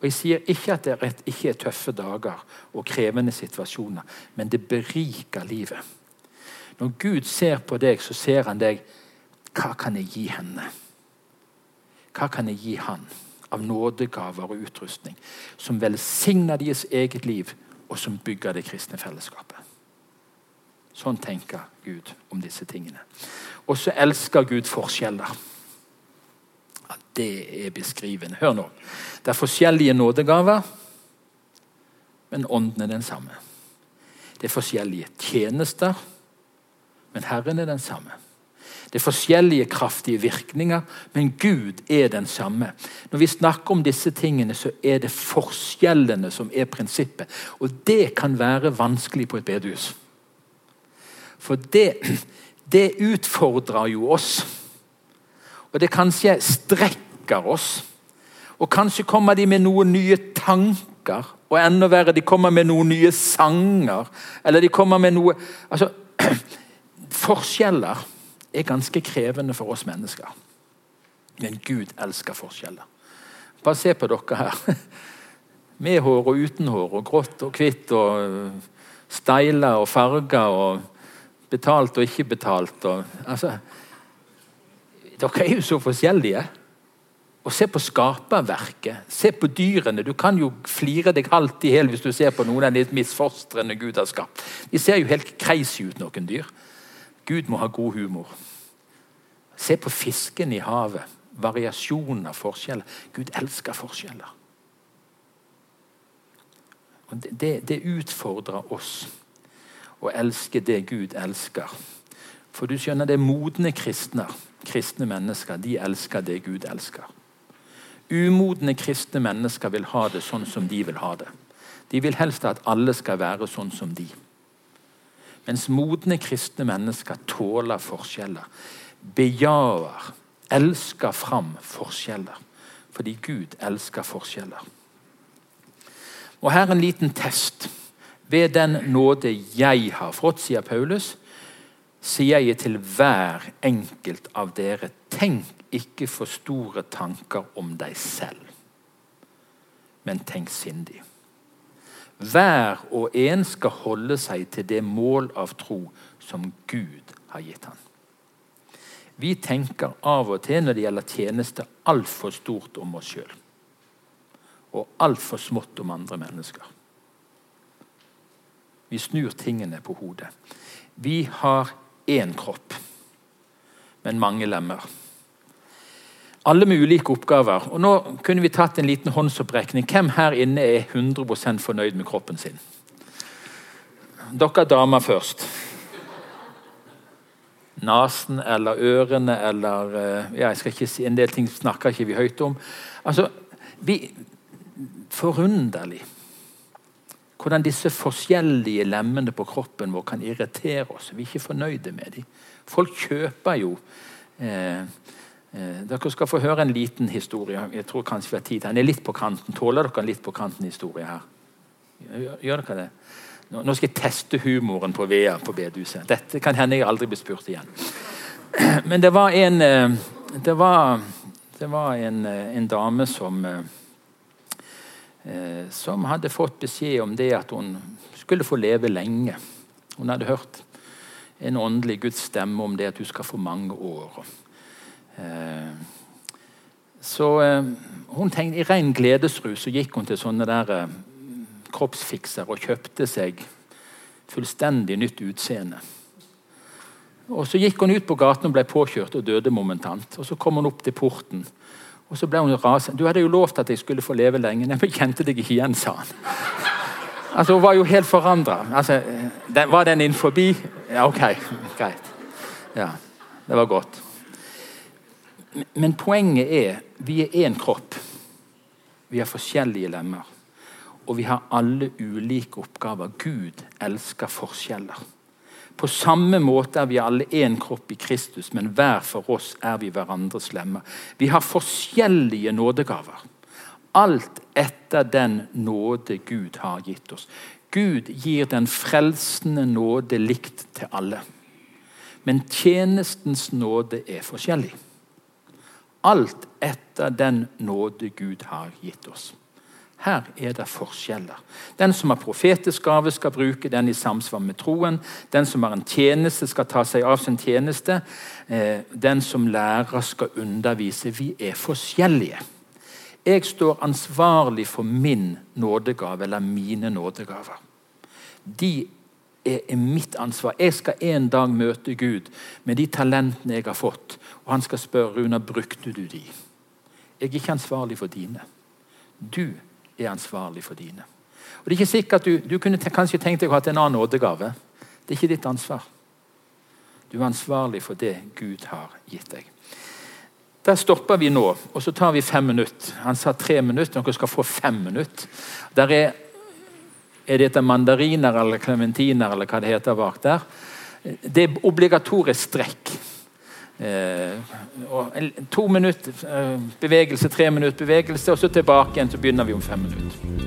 Og Jeg sier ikke at det ikke er tøffe dager og krevende situasjoner, men det beriker livet. Når Gud ser på deg, så ser han deg Hva kan jeg gi henne? Hva kan jeg gi han av nådegaver og utrustning som velsigner deres eget liv, og som bygger det kristne fellesskapet? Sånn tenker Gud om disse tingene. Og så elsker Gud forskjeller. Ja, det er beskrivende. Hør nå. Det er forskjellige nådegaver, men ånden er den samme. Det er forskjellige tjenester men Herren er den samme. Det er forskjellige kraftige virkninger, men Gud er den samme. Når vi snakker om disse tingene, så er det forskjellene som er prinsippet. Og det kan være vanskelig på et bedehus. For det, det utfordrer jo oss. Og det kanskje strekker oss. Og kanskje kommer de med noen nye tanker. Og enda verre, de kommer med noen nye sanger. Eller de kommer med noe altså, Forskjeller er ganske krevende for oss mennesker. Men Gud elsker forskjeller. Bare se på dere her. *laughs* Med hår og uten hår, og grått og hvitt, og steiler og farger, og betalt og ikke betalt. Og, altså, dere er jo så forskjellige. Og se på skaperverket. Se på dyrene. Du kan jo flire deg halvt i hjel hvis du ser på noen av de misfostrene Gud har skapt. De ser jo helt crazy ut, noen dyr. Gud må ha god humor. Se på fisken i havet. Variasjoner, forskjeller. Gud elsker forskjeller. Det, det, utfordrer oss å elske det Gud elsker. For du skjønner, det er modne kristne, kristne mennesker. De elsker det Gud elsker. Umodne kristne mennesker vil ha det sånn som de vil ha det. De vil helst at alle skal være sånn som de. Mens modne kristne mennesker tåler forskjeller. Bejaer, elsker fram forskjeller. Fordi Gud elsker forskjeller. Og Her en liten test. Ved den nåde jeg har fått, sier Paulus, sier jeg til hver enkelt av dere tenk ikke for store tanker om deg selv, men tenk sindig. Hver og en skal holde seg til det mål av tro som Gud har gitt ham. Vi tenker av og til når det gjelder tjeneste, altfor stort om oss sjøl. Og altfor smått om andre mennesker. Vi snur tingene på hodet. Vi har én kropp, men mange lemmer. Alle med ulike oppgaver. Og Nå kunne vi tatt en liten håndsopprekning. Hvem her inne er 100% fornøyd med kroppen sin? Dere damer først. Nesen eller ørene eller eh, ja, jeg skal ikke si, En del ting snakker ikke vi høyt om. Altså, vi, Forunderlig hvordan disse forskjellige lemmene på kroppen vår kan irritere oss. Vi er ikke fornøyde med dem. Folk kjøper jo eh, Dere skal få høre en liten historie. Jeg tror kanskje vi har tid Den er litt på kanten. Tåler dere en litt på kanten-historie her? Gjør, dere det? Nå, skal jeg teste humoren på Vea på bedehuset. Dette kan hende jeg aldri blir spurt igjen. *clears throat* Men det var en eh, Det var, det var en, eh, en dame som eh, Eh, som hadde fått beskjed om det at hun skulle få leve lenge. Hun hadde hørt en åndelig Guds stemme om det at hun skal få mange år. Eh, så eh, hun tenkte, I ren gledesrus så gikk hun til sånne der kroppsfikser og kjøpte seg fullstendig nytt utseende. Og Så gikk hun ut på gaten og ble påkjørt og døde momentant. Og Så kom hun opp til porten. Og så ble hun rasende. 'Du hadde jo lovt at jeg skulle få leve lenge.' 'Nei, men jeg kjente deg ikke igjen', sa han. Altså, Hun var jo helt forandra. Altså, var den inn forbi? Ja, ok, *laughs* greit. Ja, Det var godt. Men poenget er vi er én kropp. Vi har forskjellige lemmer. Og vi har alle ulike oppgaver. Gud elsker forskjeller. På samme måte er vi alle én kropp i Kristus, men hver for oss er vi hverandres lemmer. Vi har forskjellige nådegaver. Alt etter den nåde Gud har gitt oss. Gud gir den frelsende nåde likt til alle. Men tjenestens nåde er forskjellig. Alt etter den nåde Gud har gitt oss. Her er det forskjeller. Den som har profetisk gave, skal bruke den i samsvar med troen. Den som har en tjeneste, skal ta seg av sin tjeneste. Eh, den som lærer, skal undervise. Vi er forskjellige. Jeg står ansvarlig for min nådegave, eller mine nådegaver. De er mitt ansvar. Jeg skal en dag møte Gud med de talentene jeg har fått. Og han skal spørre Runa, brukte du de? Jeg er ikke ansvarlig for dine. Du er ansvarlig for dine. Og det er ikke sikkert Du, du kunne kanskje tenkt deg å ha en annen nådegave. Det er ikke ditt ansvar. Du er ansvarlig for det Gud har gitt deg. Der stopper vi nå, og så tar vi fem minutter. Han sa tre minutter, dere skal få fem minutter. Der er, er det etter mandariner eller klementiner eller hva det heter bak der. Det er obligatorisk strekk. Eh, to minutter eh, bevegelse, tre minutter bevegelse, og så tilbake igjen. Så begynner vi om fem minutter.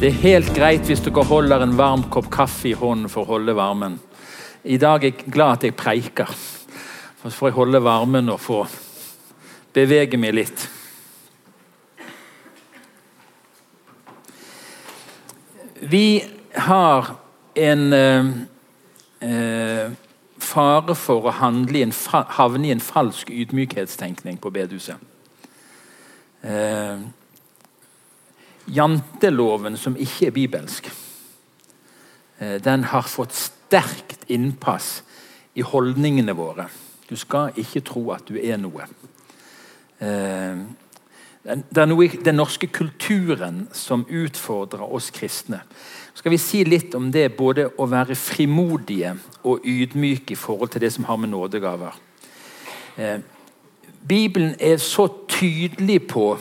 Det er helt greit hvis dere holder en varm kopp kaffe i hånden for å holde varmen. I dag er jeg glad at jeg preiker. Så får jeg holde varmen og få bevege meg litt. Vi har en eh, eh, fare for å i havne i en falsk ydmykhetstenkning på bedehuset. Eh, janteloven, som ikke er bibelsk, eh, den har fått sterkt innpass i holdningene våre. Du skal ikke tro at du er noe. Eh, Det er noe i den norske kulturen som utfordrer oss kristne. Skal vi si litt om det, både å være frimodige og ydmyke i forhold til det som har med nådegaver. Eh, Bibelen er så tydelig på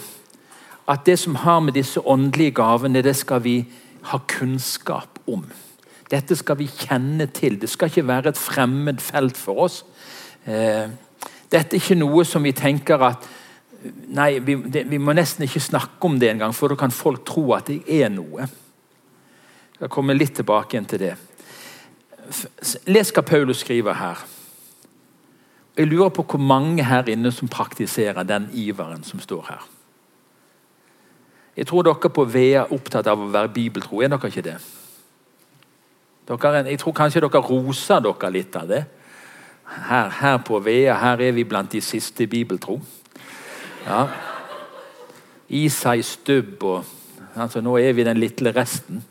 at det som har med disse åndelige gavene, det skal vi ha kunnskap om. Dette skal vi kjenne til. Det skal ikke være et fremmed felt for oss. Eh, dette er ikke noe som vi tenker at Nei, vi, det, vi må nesten ikke snakke om det engang, for da kan folk tro at det er noe. Jeg skal komme litt tilbake igjen til det. Les hva Paulus skriver her. Jeg lurer på hvor mange her inne som praktiserer den iveren som står her. Jeg tror dere på VEA er opptatt av å være bibeltro. Er dere ikke det? Dere, jeg tror kanskje dere roser dere litt av det. Her, her på VEA her er vi blant de siste bibeltro. Ja. Isai stubb og altså Nå er vi den lille resten.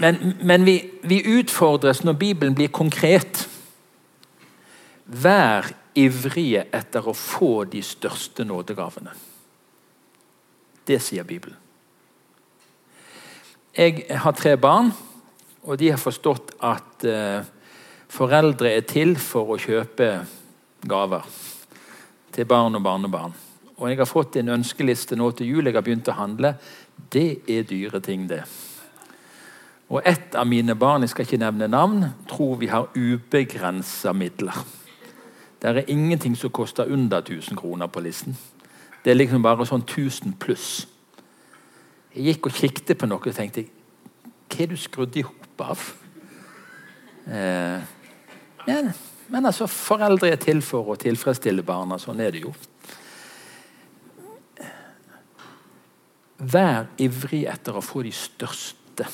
Men, men vi, vi utfordres når Bibelen blir konkret. Vær ivrige etter å få de største nådegavene. Det sier Bibelen. Jeg har tre barn, og de har forstått at uh, foreldre er til for å kjøpe gaver til barn og barnebarn. Og jeg har fått en ønskeliste nå til jul. Jeg har begynt å handle. Det er dyre ting, det. Og ett av mine barn, jeg skal ikke nevne navn, tror vi har ubegrensa midler. Det er ingenting som koster under 1000 kroner på listen. Det er liksom bare sånn 1000 pluss. Jeg gikk og kikket på noe og tenkte Hva er du skrudd i hop av? Eh, men, men, altså, foreldre er til for å tilfredsstille barna. Sånn er det jo. Vær ivrig etter å få de største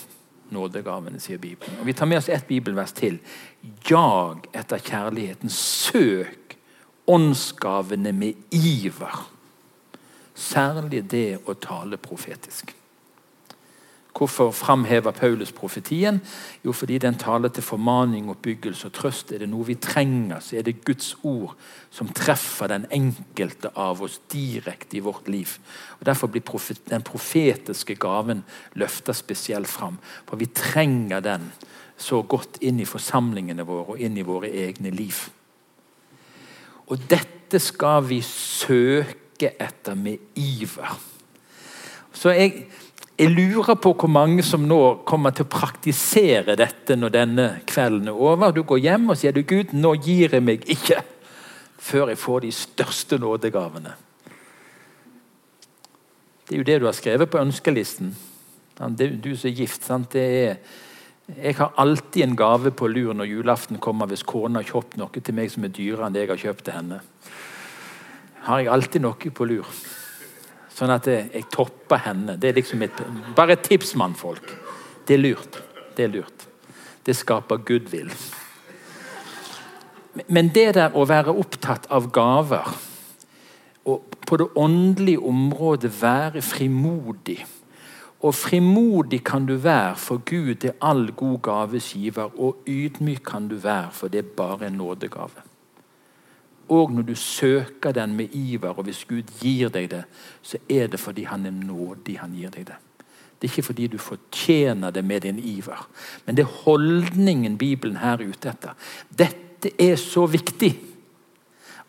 nådegavene, sier Bibelen. Og Vi tar med oss ett bibelvers til. Jag etter kjærligheten. Søk åndsgavene med iver. Særlig det å tale profetisk. Hvorfor framhever Paulus profetien? Jo, fordi den taler til formaning, oppbyggelse og trøst. Er det noe vi trenger, så er det Guds ord som treffer den enkelte av oss direkte i vårt liv. Og Derfor blir den profetiske gaven løfta spesielt fram. For vi trenger den så godt inn i forsamlingene våre og inn i våre egne liv. Og dette skal vi søke etter med iver. Så jeg jeg lurer på hvor mange som nå kommer til å praktisere dette når denne kvelden er over. Du går hjem og sier du, Gud, nå gir jeg meg ikke før jeg får de største nådegavene. Det er jo det du har skrevet på ønskelisten. Du som er gift. sant? Er, jeg har alltid en gave på lur når julaften kommer hvis kona har kjøpt noe til meg som er dyrere enn det jeg har kjøpt til henne. Har jeg alltid noe på lur. Sånn at jeg, topper henne. Det er liksom et, bare et tips, mannfolk. Det er lurt. Det er lurt. Det skaper goodwill. Men det der å være opptatt av gaver, og på det åndelige området være frimodig Og frimodig kan du være, for Gud er all god gaves giver. Og ydmyk kan du være, for det er bare en nådegave. Og når du søker den med iver, og hvis Gud gir deg det, så er det fordi han er nådig han gir deg det. Det er ikke fordi du fortjener det med din iver. Men det er holdningen Bibelen her er ute etter. Dette er så viktig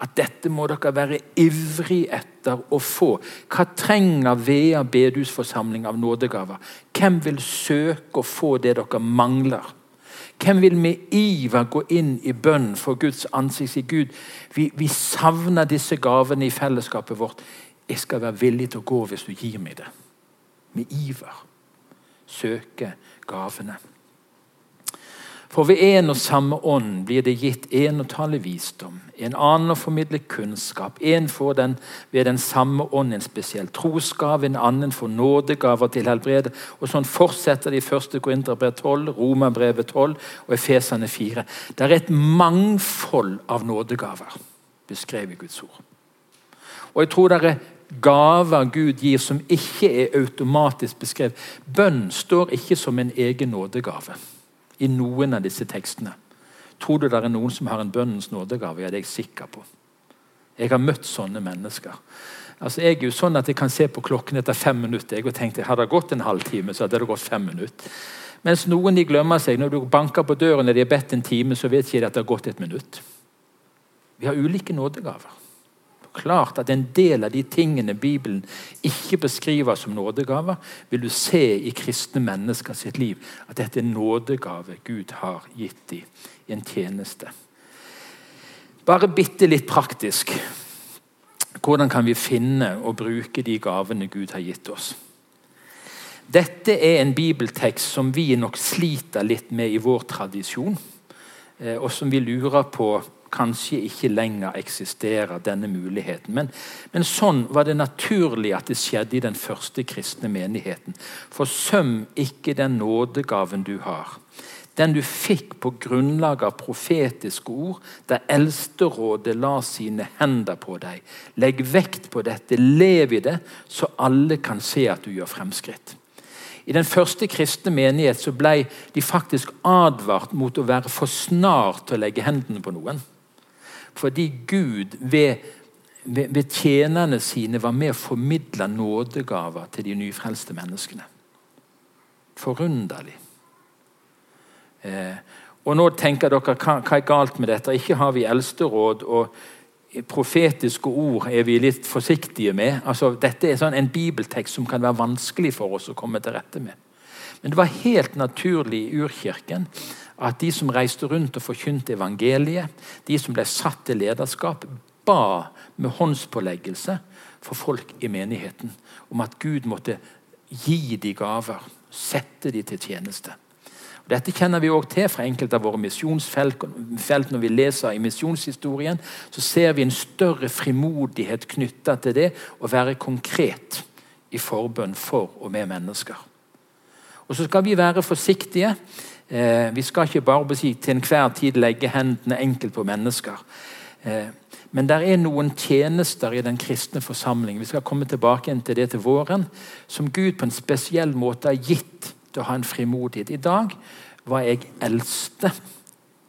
at dette må dere være ivrig etter å få. Hva trenger Vea bedehusforsamling av nådegaver? Hvem vil søke å få det dere mangler? Hvem vil med iver gå inn i bønn for Guds ansikt? Si Gud, vi, vi savner disse gavene i fellesskapet vårt. Jeg skal være villig til å gå hvis du gir meg det. Med iver. Søke gavene. For ved en og samme ånd blir det gitt en å tale visdom, en annen å formidle kunnskap. En får den ved den samme ånd en spesiell trosgave, en annen får nådegaver til helbrede. Og sånn fortsetter de første Korinterbrev 12, Romerbrevet 12 og Efesene 4. Det er et mangfold av nådegaver beskrevet i Guds ord. Og jeg tror det er gaver Gud gir som ikke er automatisk beskrevet. Bønn står ikke som en egen nådegave i noen av disse tekstene. Tror du det er noen som har en bønnens nådegave? Ja, det er jeg sikker på. Jeg har møtt sånne mennesker. Altså, Jeg er jo sånn at jeg kan se på klokken etter fem minutter. Jeg tenkte, Hadde det gått en halvtime, så hadde det gått fem minutter. Mens noen de glemmer seg. Når du banker på døren og de har bedt en time, så vet ikke de at det har gått et minutt. Vi har ulike nådegaver. Klart at En del av de tingene Bibelen ikke beskriver som nådegaver, vil du se i kristne mennesker sitt liv. At dette er nådegave Gud har gitt dem i en tjeneste. Bare bitte litt praktisk. Hvordan kan vi finne og bruke de gavene Gud har gitt oss? Dette er en bibeltekst som vi nok sliter litt med i vår tradisjon, eh, og som vi lurer på kanskje ikke lenger eksisterer, denne muligheten. Men, men, sånn var det naturlig at det skjedde i den første kristne menigheten. Forsøm ikke den nådegaven du har. Den du fikk på grunnlag av profetiske ord, der Eldsterådet la sine hender på deg. Legg vekt på dette, lev i det, så alle kan se at du gjør fremskritt. I den første kristne menighet ble de faktisk advart mot å være for snar til å legge hendene på noen. Fordi Gud ved, ved, ved tjenerne sine var med å formidle nådegaver til de nyfrelste menneskene. Forunderlig. Eh, og nå tenker dere, hva, hva, er galt med dette? Ikke har vi eldsteråd, og profetiske ord er vi litt forsiktige med. Altså, dette er sånn en bibeltekst som kan være vanskelig for oss å komme til rette med. Men det var helt naturlig i urkirken at de som reiste rundt og forkynte evangeliet, de som ble satt til lederskap, ba med håndspåleggelse for folk i menigheten om at Gud måtte gi de gaver, sette de til tjeneste. Dette kjenner vi også til fra enkelte av våre misjonsfelt. Når vi leser i misjonshistorien, så ser vi en større frimodighet knytta til det å være konkret i forbønn for og med mennesker. Og så skal vi være forsiktige. Eh, vi skal ikke bare si, til enhver tid legge hendene enkelt på mennesker. Eh, men det er noen tjenester i den kristne forsamling vi skal komme tilbake til det til våren, som Gud på en spesiell måte har gitt til å ha en frimodighet. I dag var jeg eldste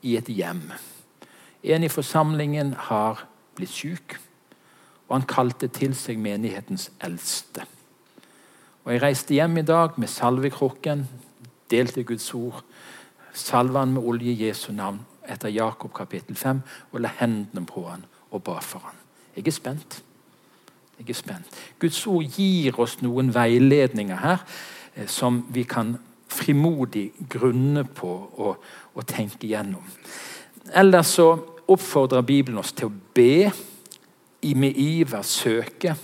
i et hjem. En i forsamlingen har blitt syk, og han kalte til seg menighetens eldste. Og Jeg reiste hjem i dag med salvekrukken, delte Guds ord, salva han med olje i Jesu navn etter Jakob kapittel 5 og la hendene på han og ba for han. Jeg er spent. Jeg er spent. Guds ord gir oss noen veiledninger her Eh, som vi kan frimodig grunne på og, og tenke gjennom. Ellers så oppfordrer Bibelen oss til å be, med iver søke,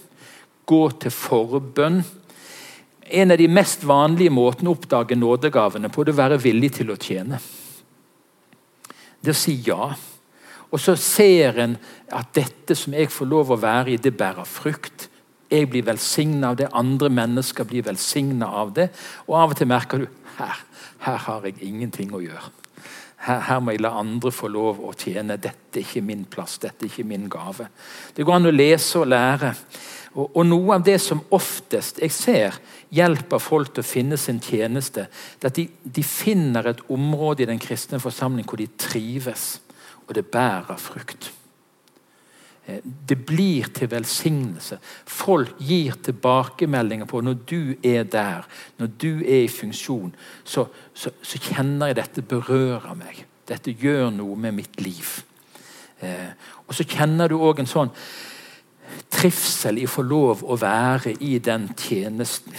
gå til forbønn. En av de mest vanlige måtene å oppdage nådegavene på, det å være villig til å tjene. Det å si ja. Og så ser en at dette som jeg får lov å være i, det bærer frukt. Jeg blir velsigna av det, andre mennesker blir velsigna av det. Og av og til merker du her, her har jeg ingenting å gjøre. Her, her, må jeg la andre få lov å tjene. Dette er ikke min plass, dette er ikke min gave. Det går an å lese og lære. Og, og noe av det som oftest jeg ser hjelper folk til å finne sin tjeneste, det er at de, de finner et område i den kristne forsamling hvor de trives, og det bærer frukt. Eh, det blir til velsignelse. Folk gir tilbakemeldinger på når du er der, når du er i funksjon, så, så, så kjenner jeg dette berører meg. Dette gjør noe med mitt liv. Eh, og så kjenner du òg en sånn trivsel i å få lov å være i den tjenesten.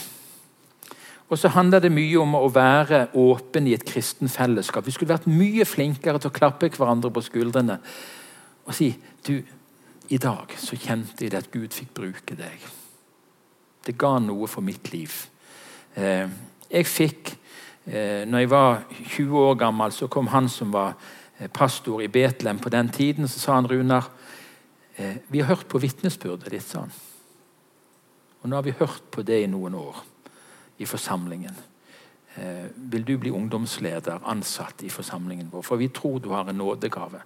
Og så handler det mye om å være åpen i et kristen fellesskap. Vi skulle vært mye flinkere til å klappe hverandre på skuldrene og si du, i dag så kjente jeg det at Gud fikk bruke deg. Det ga noe for mitt liv. Eh, jeg fikk eh, når jeg var 20 år gammel, så kom han som var eh, pastor i Betlehem på den tiden. Så sa han Runar, vi har hørt på vitnesbyrdet ditt, sa han. Og nå har vi hørt på det i noen år i forsamlingen. Vil du bli ungdomsleder, ansatt i forsamlingen vår? For vi tror du har en nådegave.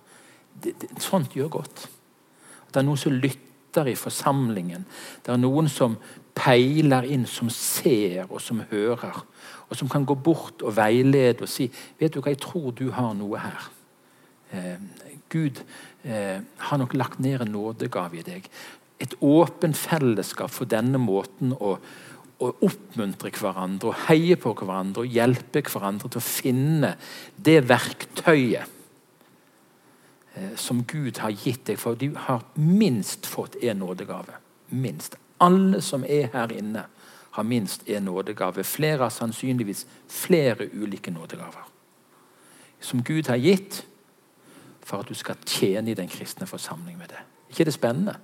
Det, det, sånt gjør godt. At det er noen som lytter i forsamlingen. Det er noen som peiler inn, som ser og som hører. Og som kan gå bort og veilede og si vet du hva, jeg tror du har noe her. Eh, Gud eh, har nok lagt ned en nådegave i deg. et åpent fellesskap for denne måten å, å oppmuntre hverandre, og heie på hverandre og hjelpe hverandre til å finne det verktøyet eh, som Gud har gitt deg. For du har minst fått en nådegave. Minst. Alle som er her inne, har minst en nådegave. Flere har sannsynligvis flere ulike nådegaver. Som Gud har gitt for at du skal tjene i den kristne forsamling med det. ikke det spennende?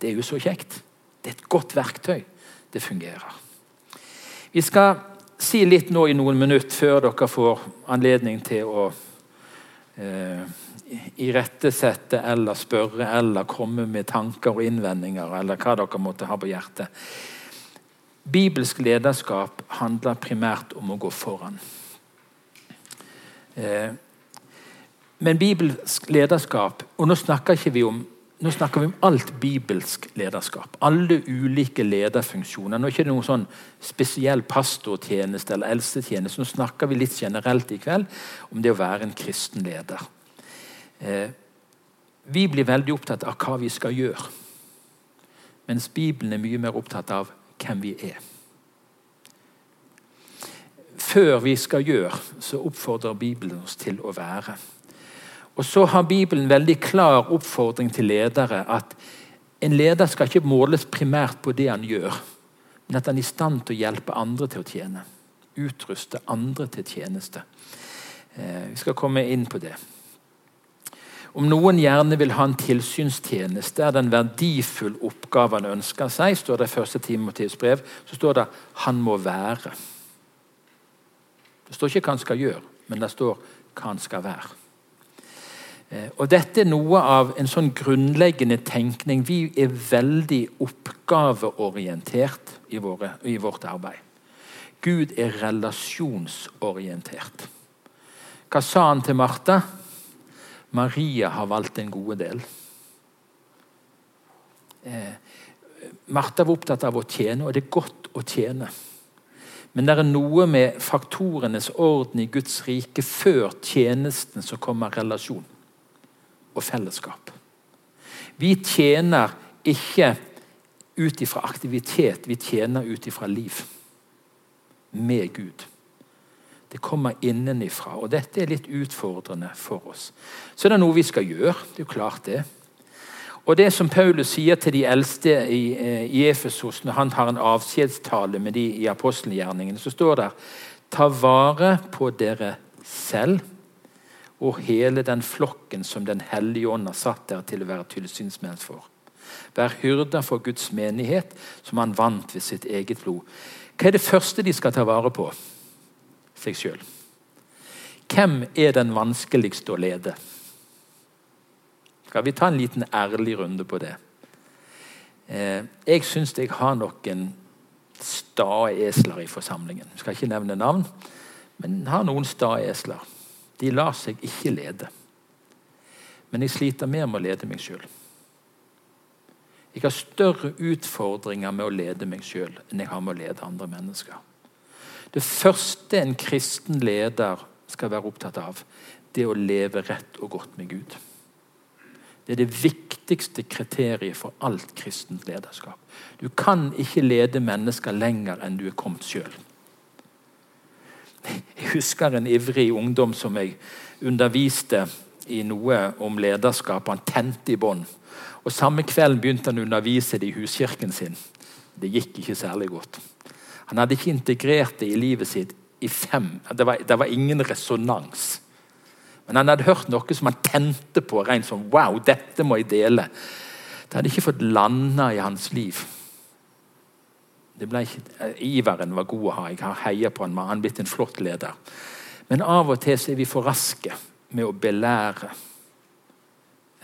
Det er jo så kjekt. Det er et godt verktøy. Det fungerer. Vi skal si litt nå i noen minutter før dere får anledning til å eh, irettesette eller spørre eller komme med tanker og innvendinger eller hva dere måtte ha på hjertet. Bibelsk lederskap handler primært om å gå foran. Eh, men bibelsk lederskap Og nå snakker vi om nå snakker vi om alt bibelsk lederskap. Alle ulike lederfunksjoner. Nå er det ikke noen sånn spesiell pastortjeneste eller eldstetjeneste. Nå snakker vi litt generelt i kveld om det å være en kristen leder. Eh, vi blir veldig opptatt av hva vi skal gjøre. Mens Bibelen er mye mer opptatt av hvem vi er. Før vi skal gjøre, så oppfordrer Bibelen oss til å være. Og så har Bibelen veldig klar oppfordring til ledere at en leder skal ikke måles primært på det han gjør, men at han er i stand til å hjelpe andre til å tjene. Utruste andre til tjeneste. Eh, vi skal komme inn på det. Om noen gjerne vil ha en tilsynstjeneste, er det en verdifull oppgave han ønsker seg, står det i 1. Timoteus brev, så står det 'han må være'. Det står ikke hva han skal gjøre, men det står hva han skal være. Eh, og Dette er noe av en sånn grunnleggende tenkning. Vi er veldig oppgaveorientert i, våre, i vårt arbeid. Gud er relasjonsorientert. Hva sa han til Martha? Maria har valgt en gode del. Eh, Martha var opptatt av å tjene, og det er godt å tjene. Men det er noe med faktorenes orden i Guds rike før tjenesten som kommer relasjon og fellesskap. Vi tjener ikke ut ifra aktivitet, vi tjener ut ifra liv. Med Gud. Det kommer innenifra, og dette er litt utfordrende for oss. Så det er noe vi skal gjøre. Det er jo klart, det. Og det som Paulus sier til de eldste i, eh, i Efesos når han har en avskjedstale med de i apostelgjerningene, så står det Ta vare på dere selv og hele den flokken som Den hellige ånd har satt der til å være tilsynsmenn for. Vær hyrder for Guds menighet, som han vant ved sitt eget blod. Hva er det første de skal ta vare på? Seg sjøl. Hvem er den vanskeligste å lede? Skal vi ta en liten ærlig runde på det? Eh, jeg syns jeg har noen sta esler i forsamlingen. Jeg skal ikke nevne navn, men har noen sta esler. De lar seg ikke lede. Men jeg sliter mer med å lede meg sjøl. Jeg har større utfordringer med å lede meg sjøl enn jeg har med å lede andre mennesker. Det første en kristen leder skal være opptatt av, det er å leve rett og godt med Gud. Det er det viktigste kriteriet for alt kristent lederskap. Du kan ikke lede mennesker lenger enn du er kommet sjøl. Jeg husker en ivrig ungdom som jeg underviste i noe om lederskap. Han tente i bånn. Og Samme kveld begynte han å undervise det i huskirken sin. Det gikk ikke særlig godt. Han hadde ikke integrert det i livet sitt i fem Det var, det var ingen resonans. Men han hadde hørt noe som han tente på. rent sånn, Wow, dette må jeg dele. Det hadde ikke fått landa i hans liv. Ikke, eh, iveren var god å ha. Jeg har heia på han, han blitt en flott leder. Men av og til så er vi for raske med å belære.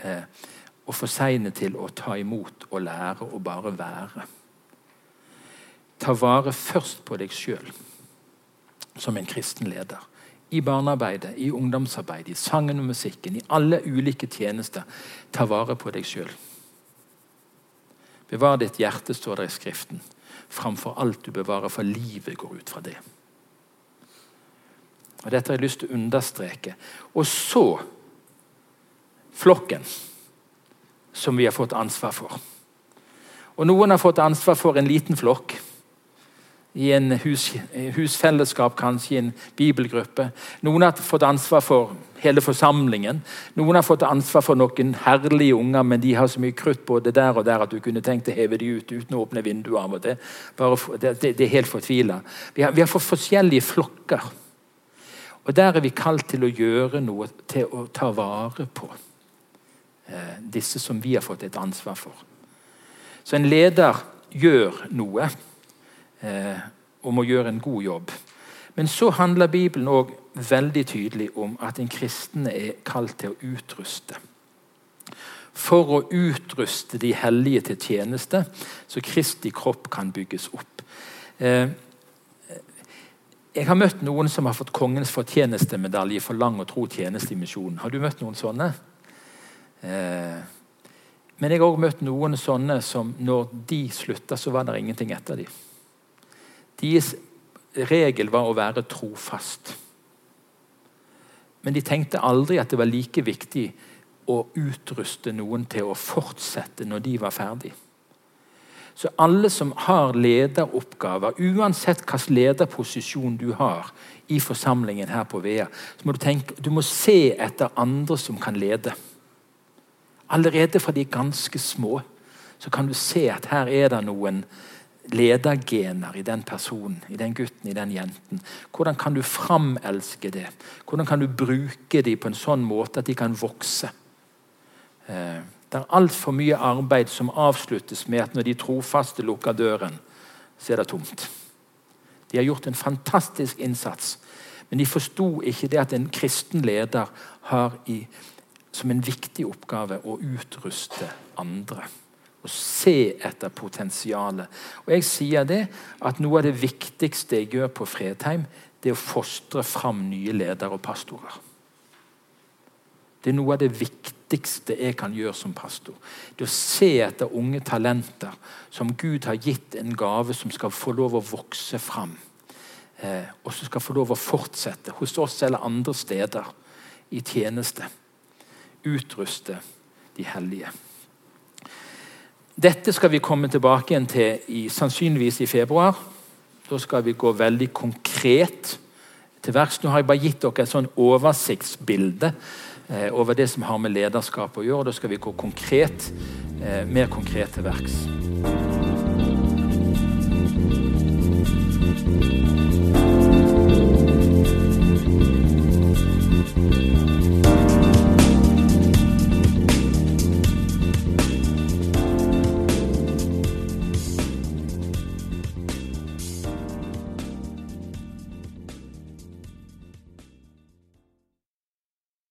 Eh, og for seine til å ta imot og lære og bare være. Ta vare først på deg sjøl som en kristen leder. I barnearbeidet, i ungdomsarbeidet, i sangen og musikken, i alle ulike tjenester. Ta vare på deg sjøl. Bevar ditt hjerte, står det i Skriften framfor alt du bevarer, for livet går ut fra det. Og Dette har jeg lyst til å understreke. Og så flokken, som vi har fått ansvar for. Og noen har fått ansvar for en liten flokk. I en hus, husfellesskap, kanskje i en bibelgruppe. Noen har fått ansvar for hele forsamlingen. Noen har fått ansvar for noen herlige unger, men de har så mye krutt både der og der at du kunne tenkt å heve de ut uten å åpne vinduet av og til. Det, det, det, er helt fortvila. Vi, vi, har fått forskjellige flokker. Og der er vi kalt til å gjøre noe, til å ta vare på eh, disse som vi har fått et ansvar for. Så en leder gjør noe eh, om å gjøre en god jobb. Men så handler Bibelen òg veldig tydelig om at en kristen er kalt til å utruste. For å utruste de hellige til tjeneste, så Kristi kropp kan bygges opp. Eh, jeg har møtt noen som har fått kongens fortjenestemedalje for lang og tro tjeneste i misjonen. Har du møtt noen sånne? Eh, men jeg har også møtt noen sånne som når de slutta, så var det ingenting etter dem. Deres regel var å være trofast. Men de tenkte aldri at det var like viktig å utruste noen til å fortsette når de var ferdig. Så alle som har lederoppgaver, uansett hvilken lederposisjon du har i forsamlingen her på Vea, så må du tenke, du må se etter andre som kan lede. Allerede fra de ganske små så kan du se at her er det noen ledergener i den personen, i den gutten, i den jenten. Hvordan kan du framelske det? Hvordan kan du bruke dem på en sånn måte at de kan vokse? Eh, det er altfor mye arbeid som avsluttes med at når de trofaste lukker døren, så er det tomt. De har gjort en fantastisk innsats, men de forsto ikke det at en kristen leder har i som en viktig oppgave å utruste andre. Å se etter potensialet. Og jeg sier det at Noe av det viktigste jeg gjør på Fredheim, det er å fostre fram nye ledere og pastorer. Det er noe av det viktigste jeg kan gjøre som pastor. Det å se etter unge talenter som Gud har gitt en gave som skal få lov å vokse fram. Eh, og som skal få lov å fortsette hos oss eller andre steder i tjeneste utruste de hellige. Dette skal vi komme tilbake igjen til i, sannsynligvis i februar. Da skal vi gå veldig konkret til verks. Nå har jeg bare gitt dere et sånn oversiktsbilde eh, over det som har med lederskap å gjøre. Da skal vi gå konkret, eh, mer konkret til verks.